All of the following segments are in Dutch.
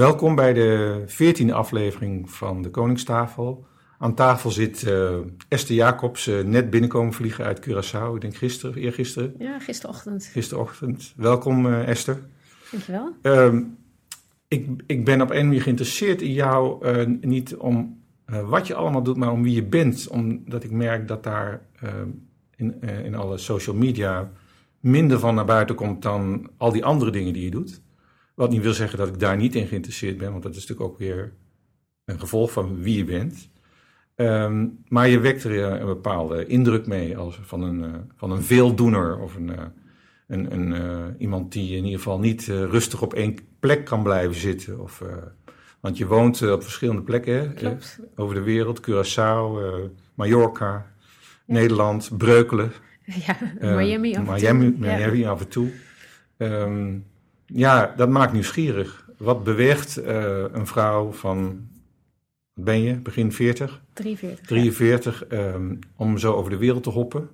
Welkom bij de veertiende aflevering van de Koningstafel. Aan tafel zit uh, Esther Jacobs, uh, net binnenkomen vliegen uit Curaçao. Ik denk gisteren, eergisteren. Ja, gisterochtend. Gisterochtend. Welkom uh, Esther. Dankjewel. Uh, ik, ik ben op een manier geïnteresseerd in jou, niet om wat je allemaal doet, maar om wie je bent. Omdat ik merk dat daar in, in alle social media minder van naar buiten komt dan al die andere dingen die je doet. Wat niet wil zeggen dat ik daar niet in geïnteresseerd ben, want dat is natuurlijk ook weer een gevolg van wie je bent. Um, maar je wekt er een bepaalde indruk mee als van een, uh, van een veeldoener of een, uh, een, een uh, iemand die in ieder geval niet rustig op één plek kan blijven zitten. Of, want je woont op verschillende plekken over de wereld: Curaçao, Mallorca, ja. Nederland, Breukelen. Ja, Miami af en Miami, toe. Miami ja. af en toe. Um, ja, dat maakt nieuwsgierig. Wat beweegt uh, een vrouw van, wat ben je, begin 40? 43. 43, ja. um, om zo over de wereld te hoppen.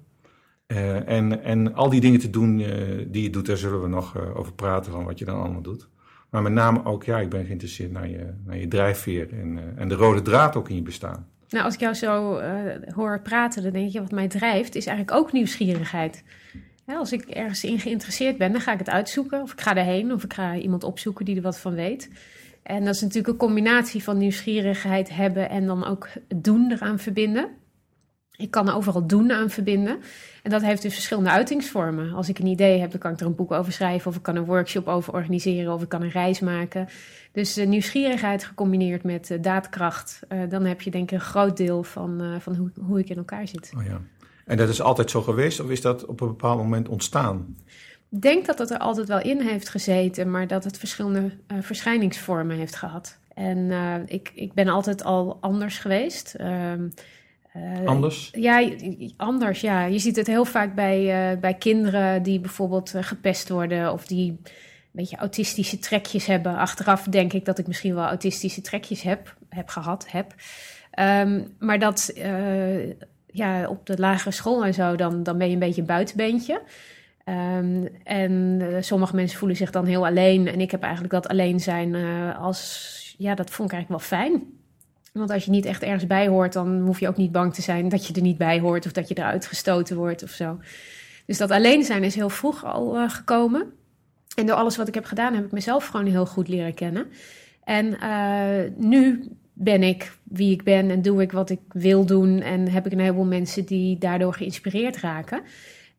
Uh, en, en al die dingen te doen uh, die je doet, daar zullen we nog over praten, van wat je dan allemaal doet. Maar met name ook, ja, ik ben geïnteresseerd naar je, naar je drijfveer en, en de rode draad ook in je bestaan. Nou, als ik jou zo hoor praten, dan denk je, wat mij drijft, is eigenlijk ook nieuwsgierigheid als ik ergens in geïnteresseerd ben, dan ga ik het uitzoeken. Of ik ga erheen, of ik ga iemand opzoeken die er wat van weet. En dat is natuurlijk een combinatie van nieuwsgierigheid hebben en dan ook doen eraan verbinden. Ik kan er overal doen aan verbinden. En dat heeft dus verschillende uitingsvormen. Als ik een idee heb, dan kan ik er een boek over schrijven, of ik kan een workshop over organiseren, of ik kan een reis maken. Dus uh, nieuwsgierigheid gecombineerd met uh, daadkracht, uh, dan heb je denk ik een groot deel van, van hoe, hoe ik in elkaar zit. Oh ja. En dat is altijd zo geweest of is dat op een bepaald moment ontstaan? Ik denk dat het er altijd wel in heeft gezeten, maar dat het verschillende uh, verschijningsvormen heeft gehad. En uh, ik, ik ben altijd al anders geweest. Uh, anders? Ja, anders. Ja. Je ziet het heel vaak bij, bij kinderen die bijvoorbeeld gepest worden of die een beetje autistische trekjes hebben. Achteraf denk ik dat ik misschien wel autistische trekjes heb, heb gehad, heb. Um, maar dat ja, op de lagere school en zo, dan, dan ben je een beetje een buitenbeentje. Um, en uh, sommige mensen voelen zich dan heel alleen. En ik heb eigenlijk dat alleen zijn uh, als, ja, dat vond ik eigenlijk wel fijn. Want als je niet echt ergens bij hoort, dan hoef je ook niet bang te zijn dat je er niet bij hoort of dat je eruit gestoten wordt of zo. Dus dat alleen zijn is heel vroeg al uh, gekomen. En door alles wat ik heb gedaan, heb ik mezelf gewoon heel goed leren kennen. En nu ben ik wie ik ben en doe ik wat ik wil doen. En heb ik een heleboel mensen die daardoor geïnspireerd raken.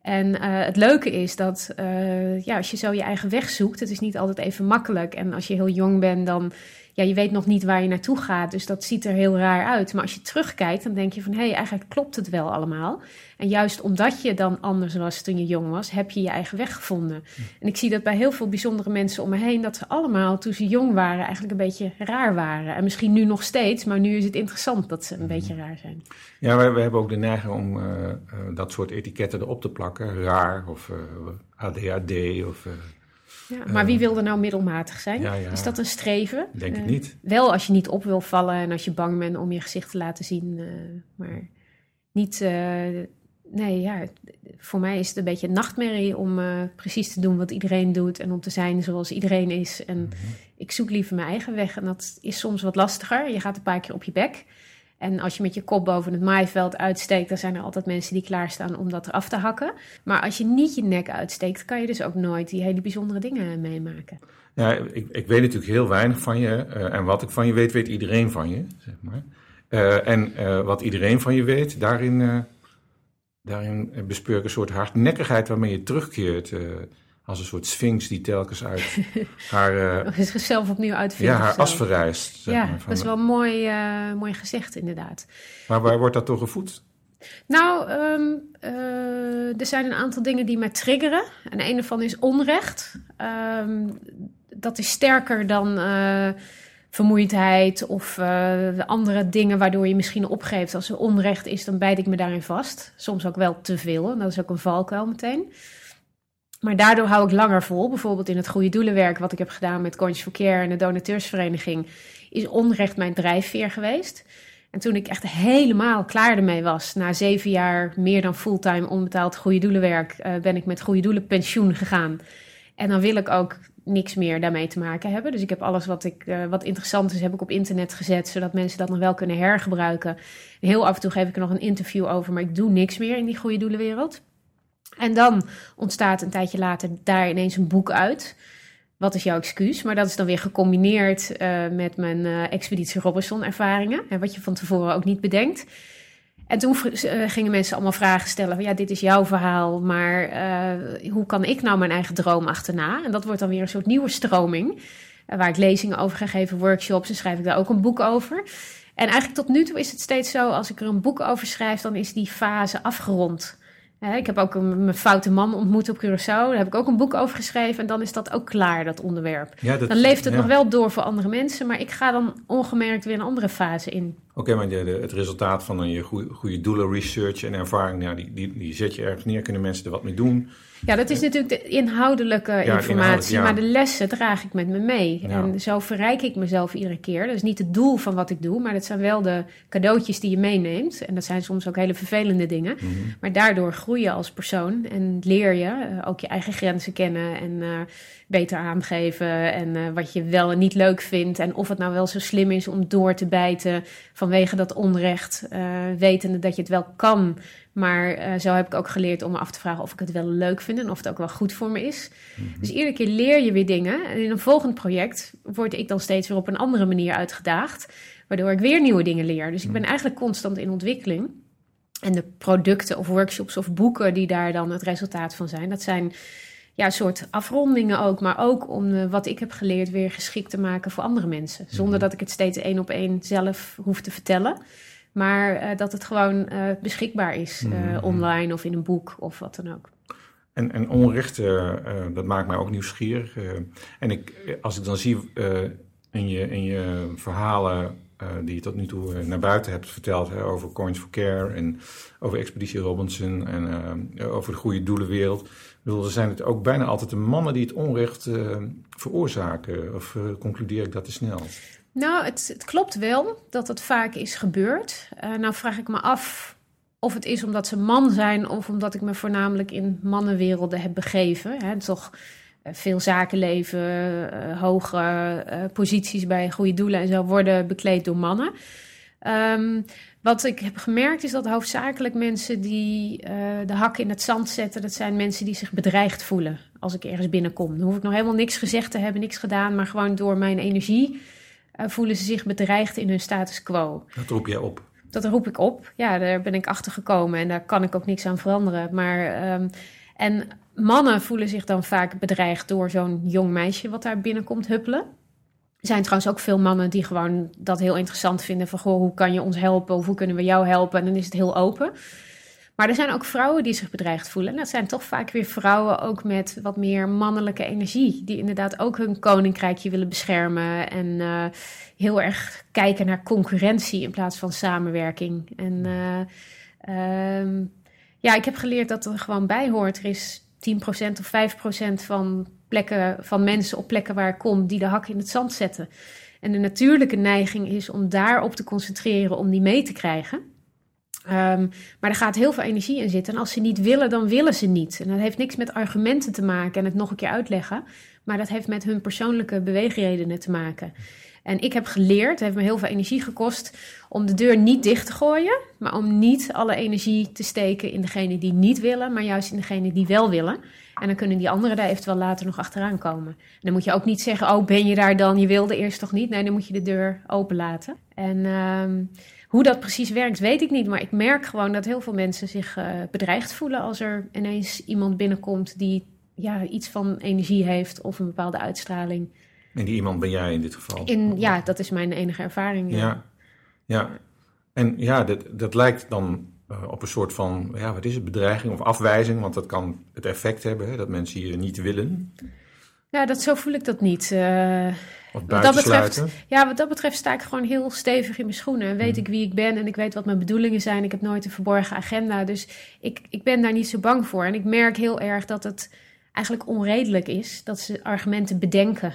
En uh, het leuke is dat uh, ja, als je zo je eigen weg zoekt, het is niet altijd even makkelijk. En als je heel jong bent, dan ja, je weet nog niet waar je naartoe gaat. Dus dat ziet er heel raar uit. Maar als je terugkijkt, dan denk je van hé, hey, eigenlijk klopt het wel allemaal. En juist omdat je dan anders was toen je jong was, heb je je eigen weg gevonden. En ik zie dat bij heel veel bijzondere mensen om me heen, dat ze allemaal toen ze jong waren eigenlijk een beetje raar waren. En misschien nu nog steeds, maar nu is het interessant dat ze een beetje raar zijn. Ja, we, we hebben ook de neiging om uh, uh, dat soort etiketten erop te plakken. Raar of uh, ADHD of ja, maar wie wil er nou middelmatig zijn? Ja, ja. Is dat een streven? Denk ik uh, niet. Wel als je niet op wil vallen en als je bang bent om je gezicht te laten zien. Uh, maar niet. Uh, nee, ja. Voor mij is het een beetje een nachtmerrie om precies te doen wat iedereen doet en om te zijn zoals iedereen is. En mm -hmm. ik zoek liever mijn eigen weg. En dat is soms wat lastiger. Je gaat een paar keer op je bek. En als je met je kop boven het maaiveld uitsteekt, dan zijn er altijd mensen die klaarstaan om dat eraf te hakken. Maar als je niet je nek uitsteekt, kan je dus ook nooit die hele bijzondere dingen meemaken. Ja, ik, ik weet natuurlijk heel weinig van je. Uh, en wat ik van je weet, weet iedereen van je, zeg maar. Uh, en uh, wat iedereen van je weet, daarin, daarin bespeur ik een soort hardnekkigheid waarmee je terugkeert als een soort sphinx die telkens uit haar... Uh, zichzelf opnieuw uitvindt. Ja, haar as verrijst. Zeg ja, maar, dat is wel mooi, uh, mooi gezegd inderdaad. Maar waar wordt dat door gevoed? Nou, um, uh, er zijn een aantal dingen die mij triggeren. En een van is onrecht. Um, dat is sterker dan vermoeidheid of andere dingen waardoor je misschien opgeeft. Als er onrecht is, dan bijt ik me daarin vast. Soms ook wel te veel. Dat is ook een valkuil meteen. Maar daardoor hou ik langer vol. Bijvoorbeeld in het goede doelenwerk wat ik heb gedaan met Conscious Care en de donateursvereniging, is onrecht mijn drijfveer geweest. En toen ik echt helemaal klaar ermee was, na zeven jaar meer dan fulltime onbetaald goede doelenwerk, uh, ben ik met goede doelen pensioen gegaan. En dan wil ik ook niks meer daarmee te maken hebben. Dus ik heb alles wat, ik, uh, wat interessant is, heb ik op internet gezet, zodat mensen dat nog wel kunnen hergebruiken. En heel af en toe geef ik er nog een interview over, maar ik doe niks meer in die goede doelenwereld. En dan ontstaat een tijdje later daar ineens een boek uit. Wat is jouw excuus? Maar dat is dan weer gecombineerd uh, met mijn uh, Expeditie Robinson ervaringen. Hè, wat je van tevoren ook niet bedenkt. En toen uh, gingen mensen allemaal vragen stellen van ja, dit is jouw verhaal, maar hoe kan ik nou mijn eigen droom achterna? En dat wordt dan weer een soort nieuwe stroming, waar ik lezingen over ga geven, workshops en schrijf ik daar ook een boek over. En eigenlijk tot nu toe is het steeds zo, als ik er een boek over schrijf, dan is die fase afgerond ik heb ook een, mijn foute man ontmoet op Curaçao. Daar heb ik ook een boek over geschreven. En dan is dat ook klaar, dat onderwerp. dan leeft het nog wel door voor andere mensen. Maar ik ga dan ongemerkt weer een andere fase in. Oké, maar de, het resultaat van je goede, goede doelen, research en ervaring... Nou, die, die, die zet je ergens neer. Kunnen mensen er wat mee doen? Ja, dat is natuurlijk de inhoudelijke informatie, maar de lessen draag ik met me mee. En zo verrijk ik mezelf iedere keer. Dat is niet het doel van wat ik doe, maar dat zijn wel de cadeautjes die je meeneemt. En dat zijn soms ook hele vervelende dingen. Mhm. Maar daardoor groei je als persoon en leer je uh, ook je eigen grenzen kennen en uh, beter aangeven. En uh, wat je wel en niet leuk vindt. En of het nou wel zo slim is om door te bijten vanwege dat onrecht, wetende dat je het wel kan maar uh, zo heb ik ook geleerd om me af te vragen of ik het wel leuk vind en of het ook wel goed voor me is. Mhm. Dus iedere keer leer je weer dingen. En in een volgend project word ik dan steeds weer op een andere manier uitgedaagd, waardoor ik weer nieuwe dingen leer. Dus ik ben mhm. eigenlijk constant in ontwikkeling. En de producten of workshops of boeken die daar dan het resultaat van zijn, dat zijn ja, soort afrondingen ook, maar ook om uh, wat ik heb geleerd weer geschikt te maken voor andere mensen. Zonder mhm. dat ik het steeds één op één zelf hoef te vertellen. Maar uh, dat het gewoon uh, beschikbaar is uh, mm. online of in een boek of wat dan ook. En, en onrecht, dat maakt mij ook nieuwsgierig. en ik, als ik dan zie in, je, in je verhalen die je tot nu toe naar buiten hebt verteld... Over Coins for Care en over Expeditie Robinson en over de goede doelenwereld... Bedoel, er zijn het ook bijna altijd de mannen die het onrecht veroorzaken. Of concludeer ik dat te snel? Nou, het, het, klopt wel dat het vaak is gebeurd. Uh, nou vraag ik me af of het is omdat ze man zijn of omdat ik me voornamelijk in mannenwerelden heb begeven. Hè, toch veel zakenleven, uh, hoge posities bij goede doelen en zo worden bekleed door mannen. Um, wat ik heb gemerkt is dat hoofdzakelijk mensen die de hakken in het zand zetten, dat zijn mensen die zich bedreigd voelen als ik ergens binnenkom. Dan hoef ik nog helemaal niks gezegd te hebben, niks gedaan, maar gewoon door mijn energie uh, voelen ze zich bedreigd in hun status quo. Dat roep jij op? Dat roep ik op. Ja, daar ben ik achter gekomen en daar kan ik ook niks aan veranderen. Maar, um, en mannen voelen zich dan vaak bedreigd door zo'n jong meisje wat daar binnenkomt huppelen. Er zijn trouwens ook veel mannen die gewoon dat heel interessant vinden. Van, goh, hoe kan je ons helpen? Of hoe kunnen we jou helpen? En dan is het heel open. Maar er zijn ook vrouwen die zich bedreigd voelen. En dat zijn toch vaak weer vrouwen ook met wat meer mannelijke energie. Die inderdaad ook hun koninkrijkje willen beschermen. En uh, heel erg kijken naar concurrentie in plaats van samenwerking. En uh, um, ja, ik heb geleerd dat er gewoon bij hoort. Er is 10% of 5% van plekken van mensen op plekken waar ik kom die de hak in het zand zetten. En de natuurlijke neiging is om daarop te concentreren om die mee te krijgen. Um, maar er gaat heel veel energie in zitten. En als ze niet willen, dan willen ze niet. En dat heeft niks met argumenten te maken en het nog een keer uitleggen. Maar dat heeft met hun persoonlijke beweegredenen te maken. En ik heb geleerd, het heeft me heel veel energie gekost, om de deur niet dicht te gooien. Maar om niet alle energie te steken in degene die niet willen, maar juist in degene die wel willen. En dan kunnen die anderen daar eventueel later nog achteraan komen. En dan moet je ook niet zeggen, oh ben je daar dan, je wilde eerst toch niet? Nee, dan moet je de deur open laten. En... Um, hoe dat precies werkt, weet ik niet. Maar ik merk gewoon dat heel veel mensen zich uh, bedreigd voelen als er ineens iemand binnenkomt die ja, iets van energie heeft of een bepaalde uitstraling. En die iemand ben jij in dit geval? In, ja, dat is mijn enige ervaring. Ja, ja. En ja, dat, dat lijkt dan uh, op een soort van, ja, wat is het, bedreiging of afwijzing? Want dat kan het effect hebben hè, dat mensen je niet willen. Ja, dat, zo voel ik dat niet. Uh, wat dat betreft, ja, wat dat betreft sta ik gewoon heel stevig in mijn schoenen. En weet hmm. ik wie ik ben en ik weet wat mijn bedoelingen zijn. Ik heb nooit een verborgen agenda. Dus ik, ik ben daar niet zo bang voor. En ik merk heel erg dat het eigenlijk onredelijk is dat ze argumenten bedenken.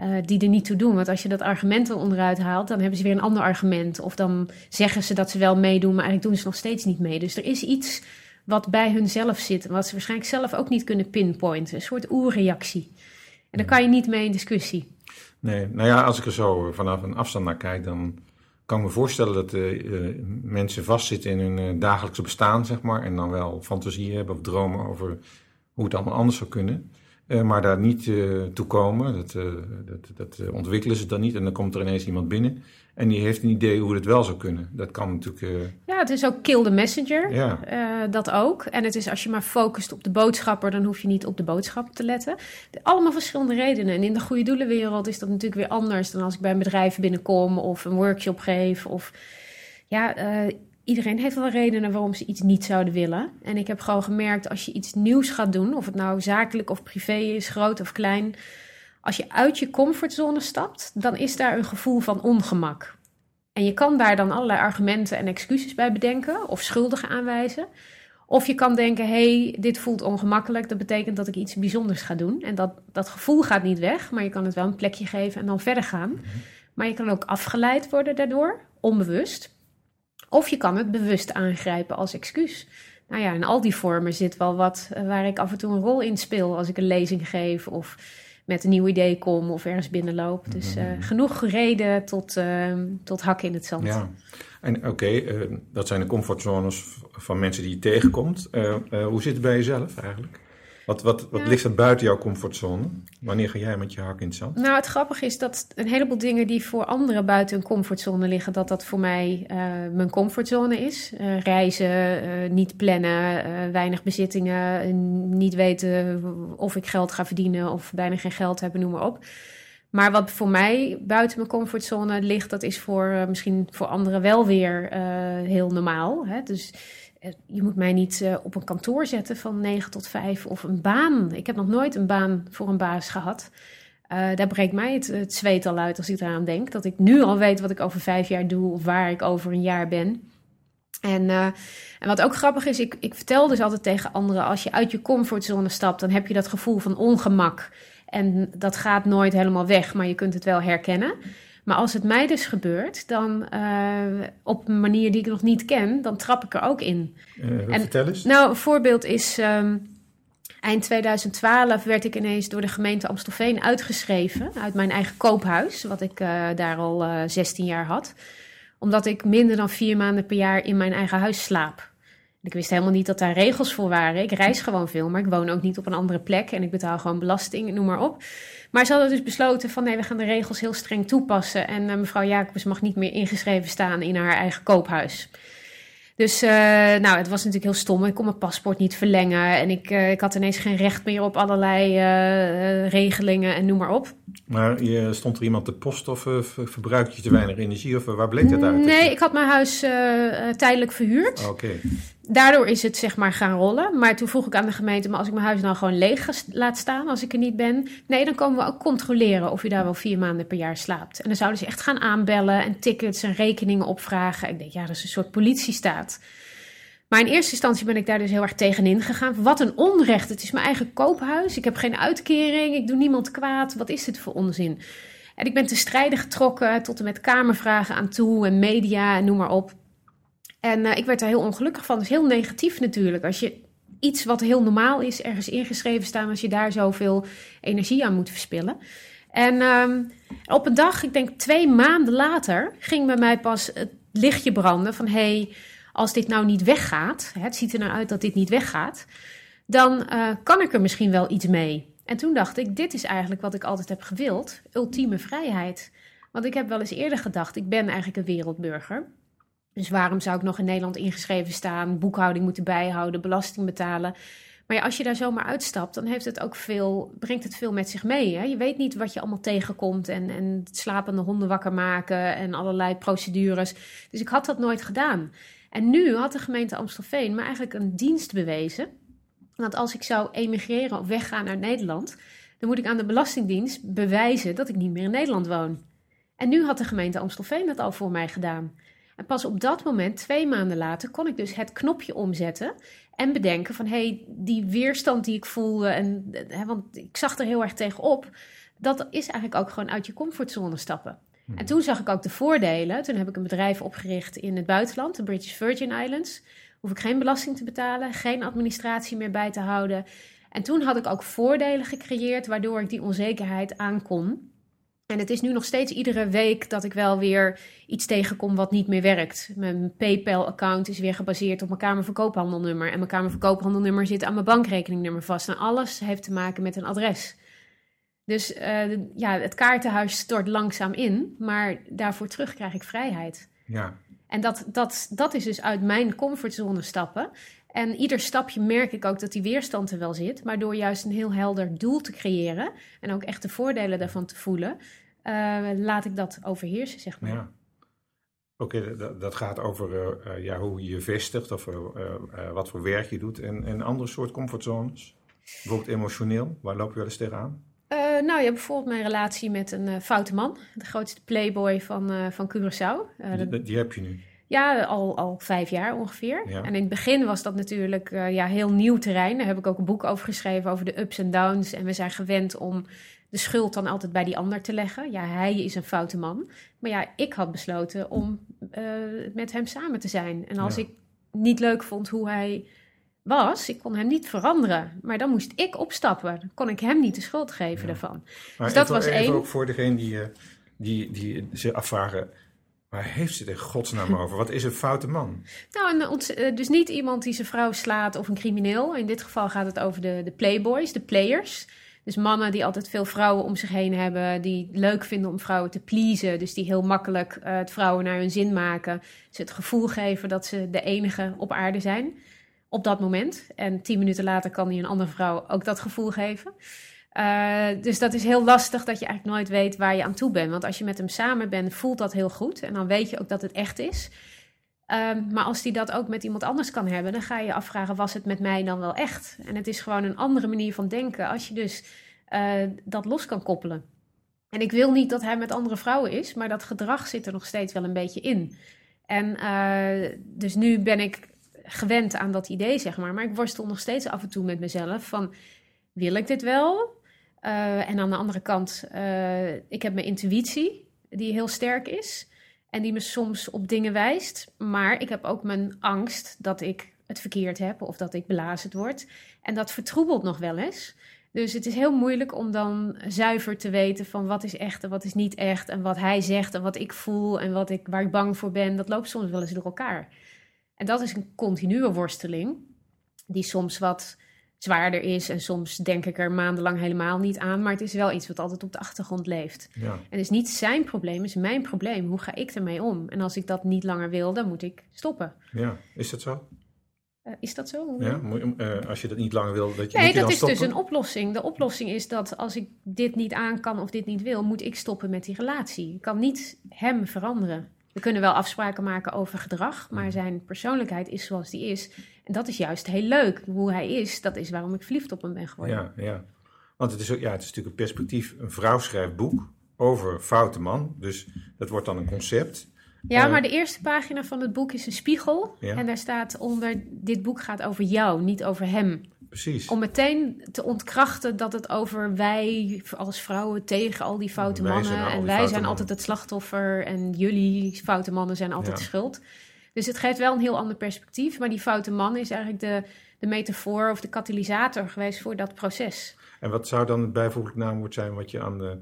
Uh, die er niet toe doen. Want als je dat argument er onderuit haalt, dan hebben ze weer een ander argument. Of dan zeggen ze dat ze wel meedoen, maar eigenlijk doen ze nog steeds niet mee. Dus er is iets wat bij hunzelf zit, wat ze waarschijnlijk zelf ook niet kunnen pinpointen. Een soort oerreactie. En daar kan je niet mee in discussie. Nee, nou ja, als ik er zo vanaf een afstand naar kijk, dan kan ik me voorstellen dat uh, mensen vastzitten in hun uh, dagelijkse bestaan, zeg maar. En dan wel fantasie hebben of dromen over hoe het allemaal anders zou kunnen. Uh, maar daar niet toe komen, dat, dat, dat ontwikkelen ze dan niet. En dan komt er ineens iemand binnen en die heeft een idee hoe het wel zou kunnen. Dat kan natuurlijk. Ja, het is ook kill the messenger. Ja. dat ook. En het is als je maar focust op de boodschapper, dan hoef je niet op de boodschap te letten. Allemaal verschillende redenen. En in de goede doelenwereld is dat natuurlijk weer anders dan als ik bij een bedrijf binnenkom of een workshop geef. Of ja, iedereen heeft wel redenen waarom ze iets niet zouden willen. En ik heb gewoon gemerkt, als je iets nieuws gaat doen, of het nou zakelijk of privé is, groot of klein, als je uit je comfortzone stapt, dan is daar een gevoel van ongemak. En je kan daar dan allerlei argumenten en excuses bij bedenken of schuldigen aanwijzen. Of je kan denken, hey, dit voelt ongemakkelijk, dat betekent dat ik iets bijzonders ga doen. En dat, dat gevoel gaat niet weg, maar je kan het wel een plekje geven en dan verder gaan. Mhm. Maar je kan ook afgeleid worden daardoor, onbewust. Of je kan het bewust aangrijpen als excuus. Nou ja, in al die vormen zit wel wat eh, waar ik af en toe een rol in speel als ik een lezing geef of met een nieuw idee kom of ergens binnenloop. Dus uh, genoeg reden tot, uh, tot hakken in het zand. Ja, en oké, uh, dat zijn de comfortzones van mensen die je tegenkomt. hoe zit het bij jezelf eigenlijk? Wat, wat, wat ligt er buiten jouw comfortzone? Wanneer ga jij met je hak in het zand? Nou, het grappige is dat een heleboel dingen die voor anderen buiten een comfortzone liggen, dat dat voor mij uh, mijn comfortzone is. Uh, reizen, uh, niet plannen, weinig bezittingen, niet weten of ik geld ga verdienen of bijna geen geld hebben, noem maar op. Maar wat voor mij buiten mijn comfortzone ligt, dat is voor misschien voor anderen wel weer heel normaal. Hè? Dus eh, je moet mij niet uh, op een kantoor zetten van 9 tot 5 of een baan. Ik heb nog nooit een baan voor een baas gehad. Uh, daar breekt mij het, zweet al uit als ik eraan denk. Dat ik nu al weet wat ik over vijf jaar doe of waar ik over een jaar ben. En, en wat ook grappig is, ik, ik vertel dus altijd tegen anderen: als je uit je comfortzone stapt, dan heb je dat gevoel van ongemak. En dat gaat nooit helemaal weg, maar je kunt het wel herkennen. Maar als het mij dus gebeurt, dan uh, op een manier die ik nog niet ken, dan trap ik er ook in. Uh, en, vertel eens. Nou, een voorbeeld is. Um, eind 2012 werd ik ineens door de gemeente Amstelveen uitgeschreven uit mijn eigen koophuis, wat ik uh, daar al 16 jaar had. Omdat ik minder dan vier maanden per jaar in mijn eigen huis slaap. Ik wist helemaal niet dat daar regels voor waren. Ik reis gewoon veel, maar ik woon ook niet op een andere plek en ik betaal gewoon belasting, noem maar op. Maar ze hadden dus besloten van nee, we gaan de regels heel streng toepassen. En uh, mevrouw Jacobs mag niet meer ingeschreven staan in haar eigen koophuis. Dus uh, nou, het was natuurlijk heel stom. Ik kon mijn paspoort niet verlengen. En ik, uh, ik had ineens geen recht meer op allerlei uh, regelingen en noem maar op. Maar je, stond er iemand te post of verbruik je te weinig energie? Of waar bleek dat uit? Nee, ik had mijn huis tijdelijk verhuurd. Oké daardoor is het zeg maar gaan rollen. Maar toen vroeg ik aan de gemeente, maar als ik mijn huis nou gewoon leeg laat staan als ik er niet ben. Nee, dan komen we ook controleren of je daar wel vier maanden per jaar slaapt. En dan zouden ze echt gaan aanbellen en tickets en rekeningen opvragen. Ik denk, ja, dat is een soort politiestaat. Maar in eerste instantie ben ik daar dus heel erg tegenin gegaan. Wat een onrecht. Het is mijn eigen koophuis. Ik heb geen uitkering. Ik doe niemand kwaad. Wat is dit voor onzin? En ik ben te strijden getrokken tot en met kamervragen aan toe en media en noem maar op. En uh, ik werd daar heel ongelukkig van. Dus heel negatief natuurlijk. Als je iets wat heel normaal is ergens ingeschreven staan, als je daar zoveel energie aan moet verspillen. En um, op een dag, ik denk twee maanden later, ging bij mij pas het lichtje branden van hey, als dit nou niet weggaat, het ziet er nou uit dat dit niet weggaat, dan uh, kan ik er misschien wel iets mee. En toen dacht ik, dit is eigenlijk wat ik altijd heb gewild, ultieme vrijheid. Want ik heb wel eens eerder gedacht, ik ben eigenlijk een wereldburger. Dus waarom zou ik nog in Nederland ingeschreven staan, boekhouding moeten bijhouden, belasting betalen? Maar als je daar zomaar uitstapt, dan heeft het ook veel, brengt het veel met zich mee. Hè? Je weet niet wat je allemaal tegenkomt en, en slapende honden wakker maken en allerlei procedures. Dus ik had dat nooit gedaan. En nu had de gemeente Amstelveen me eigenlijk een dienst bewezen. Want als ik zou emigreren of weggaan naar Nederland, dan moet ik aan de Belastingdienst bewijzen dat ik niet meer in Nederland woon. En nu had de gemeente Amstelveen dat al voor mij gedaan. En pas op dat moment, twee maanden later, kon ik dus het knopje omzetten en bedenken van hé, hey, die weerstand die ik voelde, en, hè, want ik zag er heel erg tegenop, dat is eigenlijk ook gewoon uit je comfortzone stappen. En toen zag ik ook de voordelen. Toen heb ik een bedrijf opgericht in het buitenland, de British Virgin Islands. Hoef ik geen belasting te betalen, geen administratie meer bij te houden. En toen had ik ook voordelen gecreëerd, waardoor ik die onzekerheid aankon. En het is nu nog steeds iedere week dat ik wel weer iets tegenkom wat niet meer werkt. Mijn PayPal-account is weer gebaseerd op mijn kamerverkoophandelnummer. En mijn kamerverkoophandelnummer zit aan mijn bankrekeningnummer vast. En alles heeft te maken met een adres. Dus uh, ja, het kaartenhuis stort langzaam in, maar daarvoor terug krijg ik vrijheid. Ja. En dat, dat, dat is dus uit mijn comfortzone stappen. En ieder stapje merk ik ook dat die weerstand er wel zit. Maar door juist een heel helder doel te creëren en ook echt de voordelen daarvan te voelen, uh, laat ik dat overheersen, zeg maar. Ja. Oké, okay, dat, dat, gaat over uh, ja, hoe je je vestigt of wat voor werk je doet. En, en andere soort comfortzones? Bijvoorbeeld emotioneel, waar loop je wel eens tegenaan? Nou ja, bijvoorbeeld mijn relatie met een foute man. De grootste playboy van, van Curaçao. Die, die, heb je nu? Ja, al, al vijf jaar ongeveer. Ja. En in het begin was dat natuurlijk ja, heel nieuw terrein. Daar heb ik ook een boek over geschreven, over de ups en downs. En we zijn gewend om de schuld dan altijd bij die ander te leggen. Ja, hij is een foute man. Maar ja, ik had besloten om met hem samen te zijn. En als ja. ik niet leuk vond hoe hij was. Ik kon hem niet veranderen. Maar dan moest ik opstappen. Dan kon ik hem niet de schuld geven ja. daarvan. Maar dus dat even, was één. ook voor degene die, uh, die, die zich afvragen... Waar heeft ze het in godsnaam over? Wat is een foute man? Nou, een, dus niet iemand die zijn vrouw slaat of een crimineel. In dit geval gaat het over de, de playboys, de players. Dus mannen die altijd veel vrouwen om zich heen hebben, die leuk vinden om vrouwen te pleasen. Dus die heel makkelijk uh, het vrouwen naar hun zin maken. Ze het gevoel geven dat ze de enige op aarde zijn op dat moment. En tien minuten later kan hij een andere vrouw ook dat gevoel geven. Uh, dus dat is heel lastig dat je eigenlijk nooit weet waar je aan toe bent. Want als je met hem samen bent, voelt dat heel goed. En dan weet je ook dat het echt is. Uh, maar als hij dat ook met iemand anders kan hebben, dan ga je je afvragen: was het met mij dan wel echt? En het is gewoon een andere manier van denken als je dus uh, dat los kan koppelen. En ik wil niet dat hij met andere vrouwen is, maar dat gedrag zit er nog steeds wel een beetje in. En dus nu ben ik gewend aan dat idee, zeg maar. Maar ik worstel nog steeds af en toe met mezelf van, wil ik dit wel? Uh, en aan de andere kant, uh, ik heb mijn intuïtie, die heel sterk is. En die me soms op dingen wijst. Maar ik heb ook mijn angst dat ik het verkeerd heb of dat ik belazerd word. En dat vertroebelt nog wel eens. Dus het is heel moeilijk om dan zuiver te weten van wat is echt en wat is niet echt. En wat hij zegt en wat ik voel en wat ik, waar ik bang voor ben. Dat loopt soms wel eens door elkaar. En dat is een continue worsteling, die soms wat zwaarder is. En soms denk ik er maandenlang helemaal niet aan. Maar het is wel iets wat altijd op de achtergrond leeft. Ja. En het is niet zijn probleem, het is mijn probleem. Hoe ga ik ermee om? En als ik dat niet langer wil, dan moet ik stoppen. Ja, is dat zo? Uh, is dat zo? Ja, uh, als je dat niet langer wil, dat je Nee, je dat is stoppen? dus een oplossing. De oplossing is dat als ik dit niet aan kan of dit niet wil, moet ik stoppen met die relatie. Ik kan niet hem veranderen. We kunnen wel afspraken maken over gedrag, maar zijn persoonlijkheid is zoals die is. En dat is juist heel leuk. Hoe hij is, dat is waarom ik verliefd op hem ben geworden. Ja, ja. Want het is, ook, ja, het is natuurlijk een perspectief. Een vrouw schrijft boek over foute man. Dus dat wordt dan een concept. Ja, Uh, maar de eerste pagina van het boek is een spiegel. Ja. En daar staat onder, dit boek gaat over jou, niet over hem. Precies. Om meteen te ontkrachten dat het over wij als vrouwen tegen al die foute mannen. en wij zijn altijd het slachtoffer. En jullie foute mannen zijn altijd Ja. schuld. Dus het geeft wel een heel ander perspectief. Maar die foute man is eigenlijk de, de metafoor of de katalysator geweest voor dat proces. En wat zou dan het bijvoeglijk naamwoord zijn wat je aan de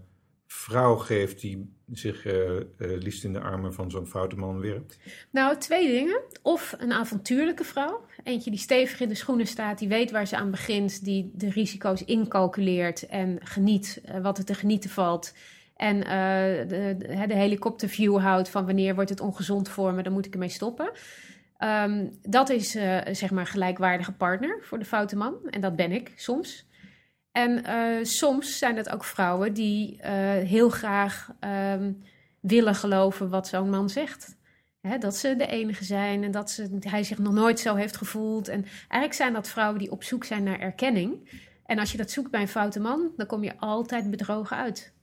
vrouw geeft die zich eh, liefst in de armen van zo'n foute man werpt? Nou, twee dingen. Of een avontuurlijke vrouw. Eentje die stevig in de schoenen staat, die weet waar ze aan begint, die de risico's incalculeert en geniet eh, wat er te genieten valt. En eh, de, de, helikopterview houdt van wanneer wordt het ongezond voor me, dan moet ik ermee stoppen. Ehm, dat is eh, zeg maar gelijkwaardige partner voor de foute man. En dat ben ik soms. En eh, soms zijn het ook vrouwen die heel graag ehm, willen geloven wat zo'n man zegt. Hè, dat ze de enige zijn en dat ze, hij zich nog nooit zo heeft gevoeld. En eigenlijk zijn dat vrouwen die op zoek zijn naar erkenning. En als je dat zoekt bij een foute man, dan kom je altijd bedrogen uit.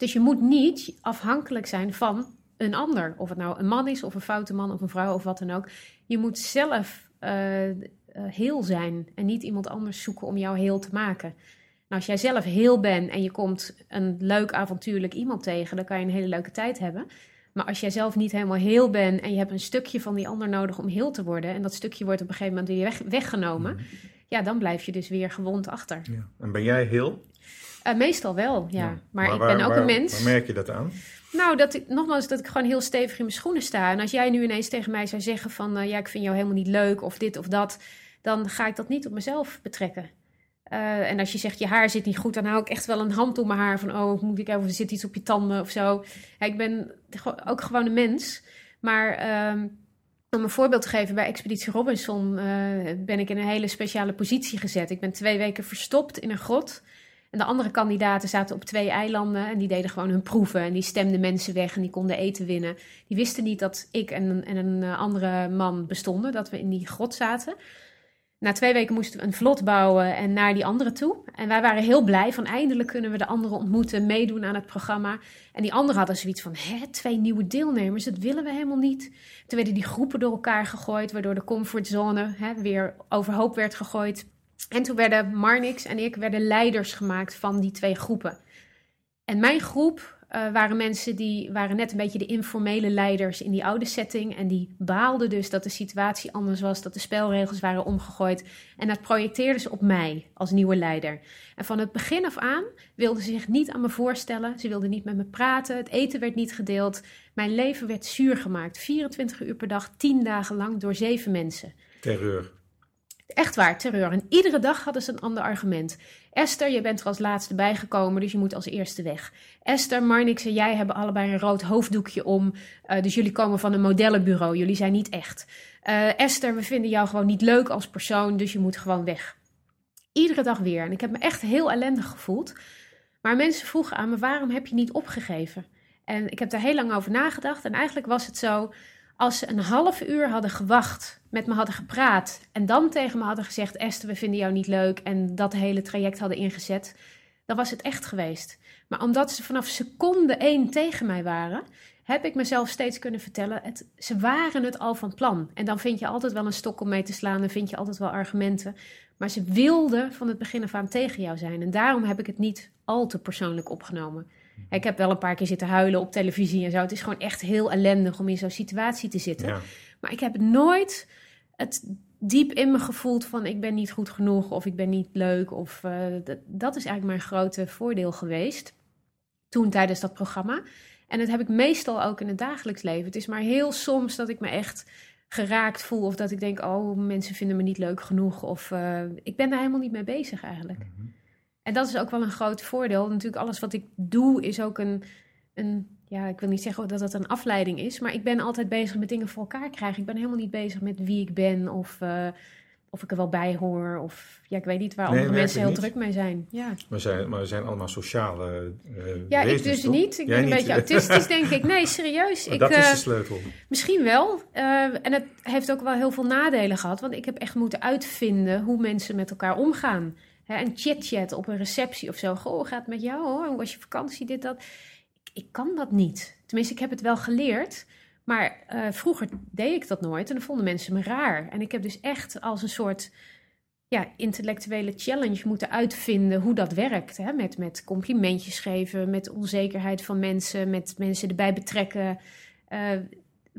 Dus je moet niet afhankelijk zijn van een ander. Of het nou een man is, of een foute man, of een vrouw, of wat dan ook. Je moet zelf uh, uh, heel zijn en niet iemand anders zoeken om jou heel te maken. Nou, als jij zelf heel bent en je komt een leuk avontuurlijk iemand tegen, dan kan je een hele leuke tijd hebben. Maar als jij zelf niet helemaal heel bent en je hebt een stukje van die ander nodig om heel te worden, en dat stukje wordt op een gegeven moment weer weg, weggenomen, Mhm. ja, dan blijf je dus weer gewond achter. Ja. En ben jij heel? Uh, meestal wel, ja. Ja. Maar, Maar ik waar- ben ook waar- een mens. Waar merk je dat aan? Nou, dat ik, nogmaals, dat ik gewoon heel stevig in mijn schoenen sta. En als jij nu ineens tegen mij zou zeggen van... eh, ja, ik vind jou helemaal niet leuk of dit of dat... dan ga ik dat niet op mezelf betrekken. Eh, en als je zegt, je haar zit niet goed... dan hou ik echt wel een hand om mijn haar van... oh, moet ik even, er zit iets op je tanden of zo. Ja, ik ben ook gewoon een mens. Maar ehm, om een voorbeeld te geven... bij Expeditie Robinson eh, ben ik in een hele speciale positie gezet. Ik ben twee weken verstopt in een grot... En de andere kandidaten zaten op twee eilanden en die deden gewoon hun proeven. En die stemden mensen weg en die konden eten winnen. Die wisten niet dat ik en en een eh, andere man bestonden, dat we in die grot zaten. Na twee weken moesten we een vlot bouwen en naar die anderen toe. En wij waren heel blij van eindelijk kunnen we de anderen ontmoeten, meedoen aan het programma. En die anderen hadden zoiets van, hè, twee nieuwe deelnemers, dat willen we helemaal niet. Toen werden die groepen door elkaar gegooid, waardoor de comfortzone hè, weer overhoop werd gegooid. En toen werden Marnix en ik werden leiders gemaakt van die twee groepen. En mijn groep eh, waren mensen die waren net een beetje de informele leiders in die oude setting. En die baalden dus dat de situatie anders was, dat de spelregels waren omgegooid. En dat projecteerden ze op mij als nieuwe leider. En van het begin af aan wilden ze zich niet aan me voorstellen. Ze wilden niet met me praten. Het eten werd niet gedeeld. Mijn leven werd zuur gemaakt. 24 uur per dag, 10 dagen lang door zeven mensen. Terreur. Echt waar, terreur. En iedere dag hadden ze een ander argument. Esther, je bent er als laatste bijgekomen, dus je moet als eerste weg. Esther, Marnix en jij hebben allebei een rood hoofddoekje om, eh, dus jullie komen van een modellenbureau, jullie zijn niet echt. Eh, Esther, we vinden jou gewoon niet leuk als persoon, dus je moet gewoon weg. Iedere dag weer. En ik heb me echt heel ellendig gevoeld. Maar mensen vroegen aan me, waarom heb je niet opgegeven? En ik heb daar heel lang over nagedacht. En eigenlijk was het zo, als ze een half uur hadden gewacht, met me hadden gepraat en dan tegen me hadden gezegd: Esther, we vinden jou niet leuk en dat hele traject hadden ingezet, dan was het echt geweest. Maar omdat ze vanaf seconde één tegen mij waren, heb ik mezelf steeds kunnen vertellen: het, ze waren het al van plan. En dan vind je altijd wel een stok om mee te slaan en vind je altijd wel argumenten. Maar ze wilden van het begin af aan tegen jou zijn. En daarom heb ik het niet al te persoonlijk opgenomen. Ik heb wel een paar keer zitten huilen op televisie en zo. Het is gewoon echt heel ellendig om in zo'n situatie te zitten. Ja. Maar ik heb nooit het diep in me gevoeld van ik ben niet goed genoeg of ik ben niet leuk. Of, eh, dat, dat is eigenlijk mijn grote voordeel geweest toen tijdens dat programma. En dat heb ik meestal ook in het dagelijks leven. Het is maar heel soms dat ik me echt geraakt voel of dat ik denk, oh mensen vinden me niet leuk genoeg. Of eh, ik ben daar helemaal niet mee bezig eigenlijk. Mhm. En dat is ook wel een groot voordeel. Natuurlijk, alles wat ik doe is ook een, een. Ja, ik wil niet zeggen dat het een afleiding is. Maar ik ben altijd bezig met dingen voor elkaar krijgen. Ik ben helemaal niet bezig met wie ik ben of, eh, of ik er wel bij hoor. Of ja, ik weet niet waar Nee, andere mensen heel druk mee zijn. Ja, We zijn, maar we zijn allemaal sociale eh ja ik dus toch? niet. Ik Jij ben een beetje autistisch, denk ik. Nee, serieus. Maar Ik, dat is eh, de sleutel. Misschien wel. Eh, en het heeft ook wel heel veel nadelen gehad. Want ik heb echt moeten uitvinden hoe mensen met elkaar omgaan. Hè, en chit-chat op een receptie of zo. Goh, gaat het met jou hoor? Hoe was je vakantie? Dit, dat. Ik, ik kan dat niet. Tenminste, ik heb het wel geleerd. Maar eh, vroeger deed ik dat nooit. En dan vonden mensen me raar. En ik heb dus echt als een soort ja, intellectuele challenge moeten uitvinden hoe dat werkt. Hè? Met, met complimentjes geven, met onzekerheid van mensen, met mensen erbij betrekken. Eh,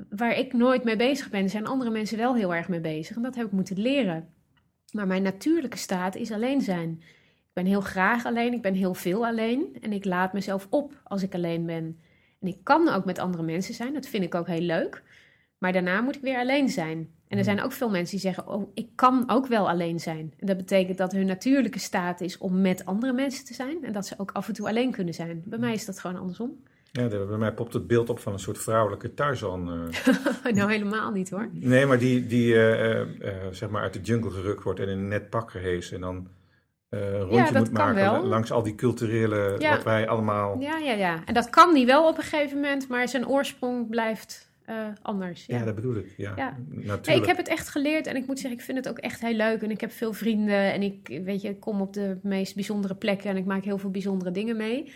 waar ik nooit mee bezig ben, zijn andere mensen wel heel erg mee bezig. En dat heb ik moeten leren. Maar mijn natuurlijke staat is alleen zijn. Ik ben heel graag alleen, ik ben heel veel alleen. En ik laat mezelf op als ik alleen ben. En ik kan ook met andere mensen zijn, dat vind ik ook heel leuk. Maar daarna moet ik weer alleen zijn. En er zijn ook veel mensen die zeggen: Oh, ik kan ook wel alleen zijn. En dat betekent dat hun natuurlijke staat is om met andere mensen te zijn. En dat ze ook af en toe alleen kunnen zijn. Bij mij is dat gewoon andersom. Ja, bij mij popt het beeld op van een soort vrouwelijke Tarzan. eh. nou, helemaal niet hoor. nee, maar die, die eh, eh, zeg maar uit de jungle gerukt wordt en in een net pak gehezen. En dan een rondje moet maken wel. langs al die culturele, Ja. wat wij allemaal... Ja, ja, ja. En dat kan die wel op een gegeven moment, maar zijn oorsprong blijft anders. Ja, Ja. dat bedoel ik. Ja, Ja. natuurlijk. Nee, ik heb het echt geleerd en ik moet zeggen, ik vind het ook echt heel leuk. En ik heb veel vrienden en ik, weet je, ik kom op de meest bijzondere plekken en ik maak heel veel bijzondere dingen mee.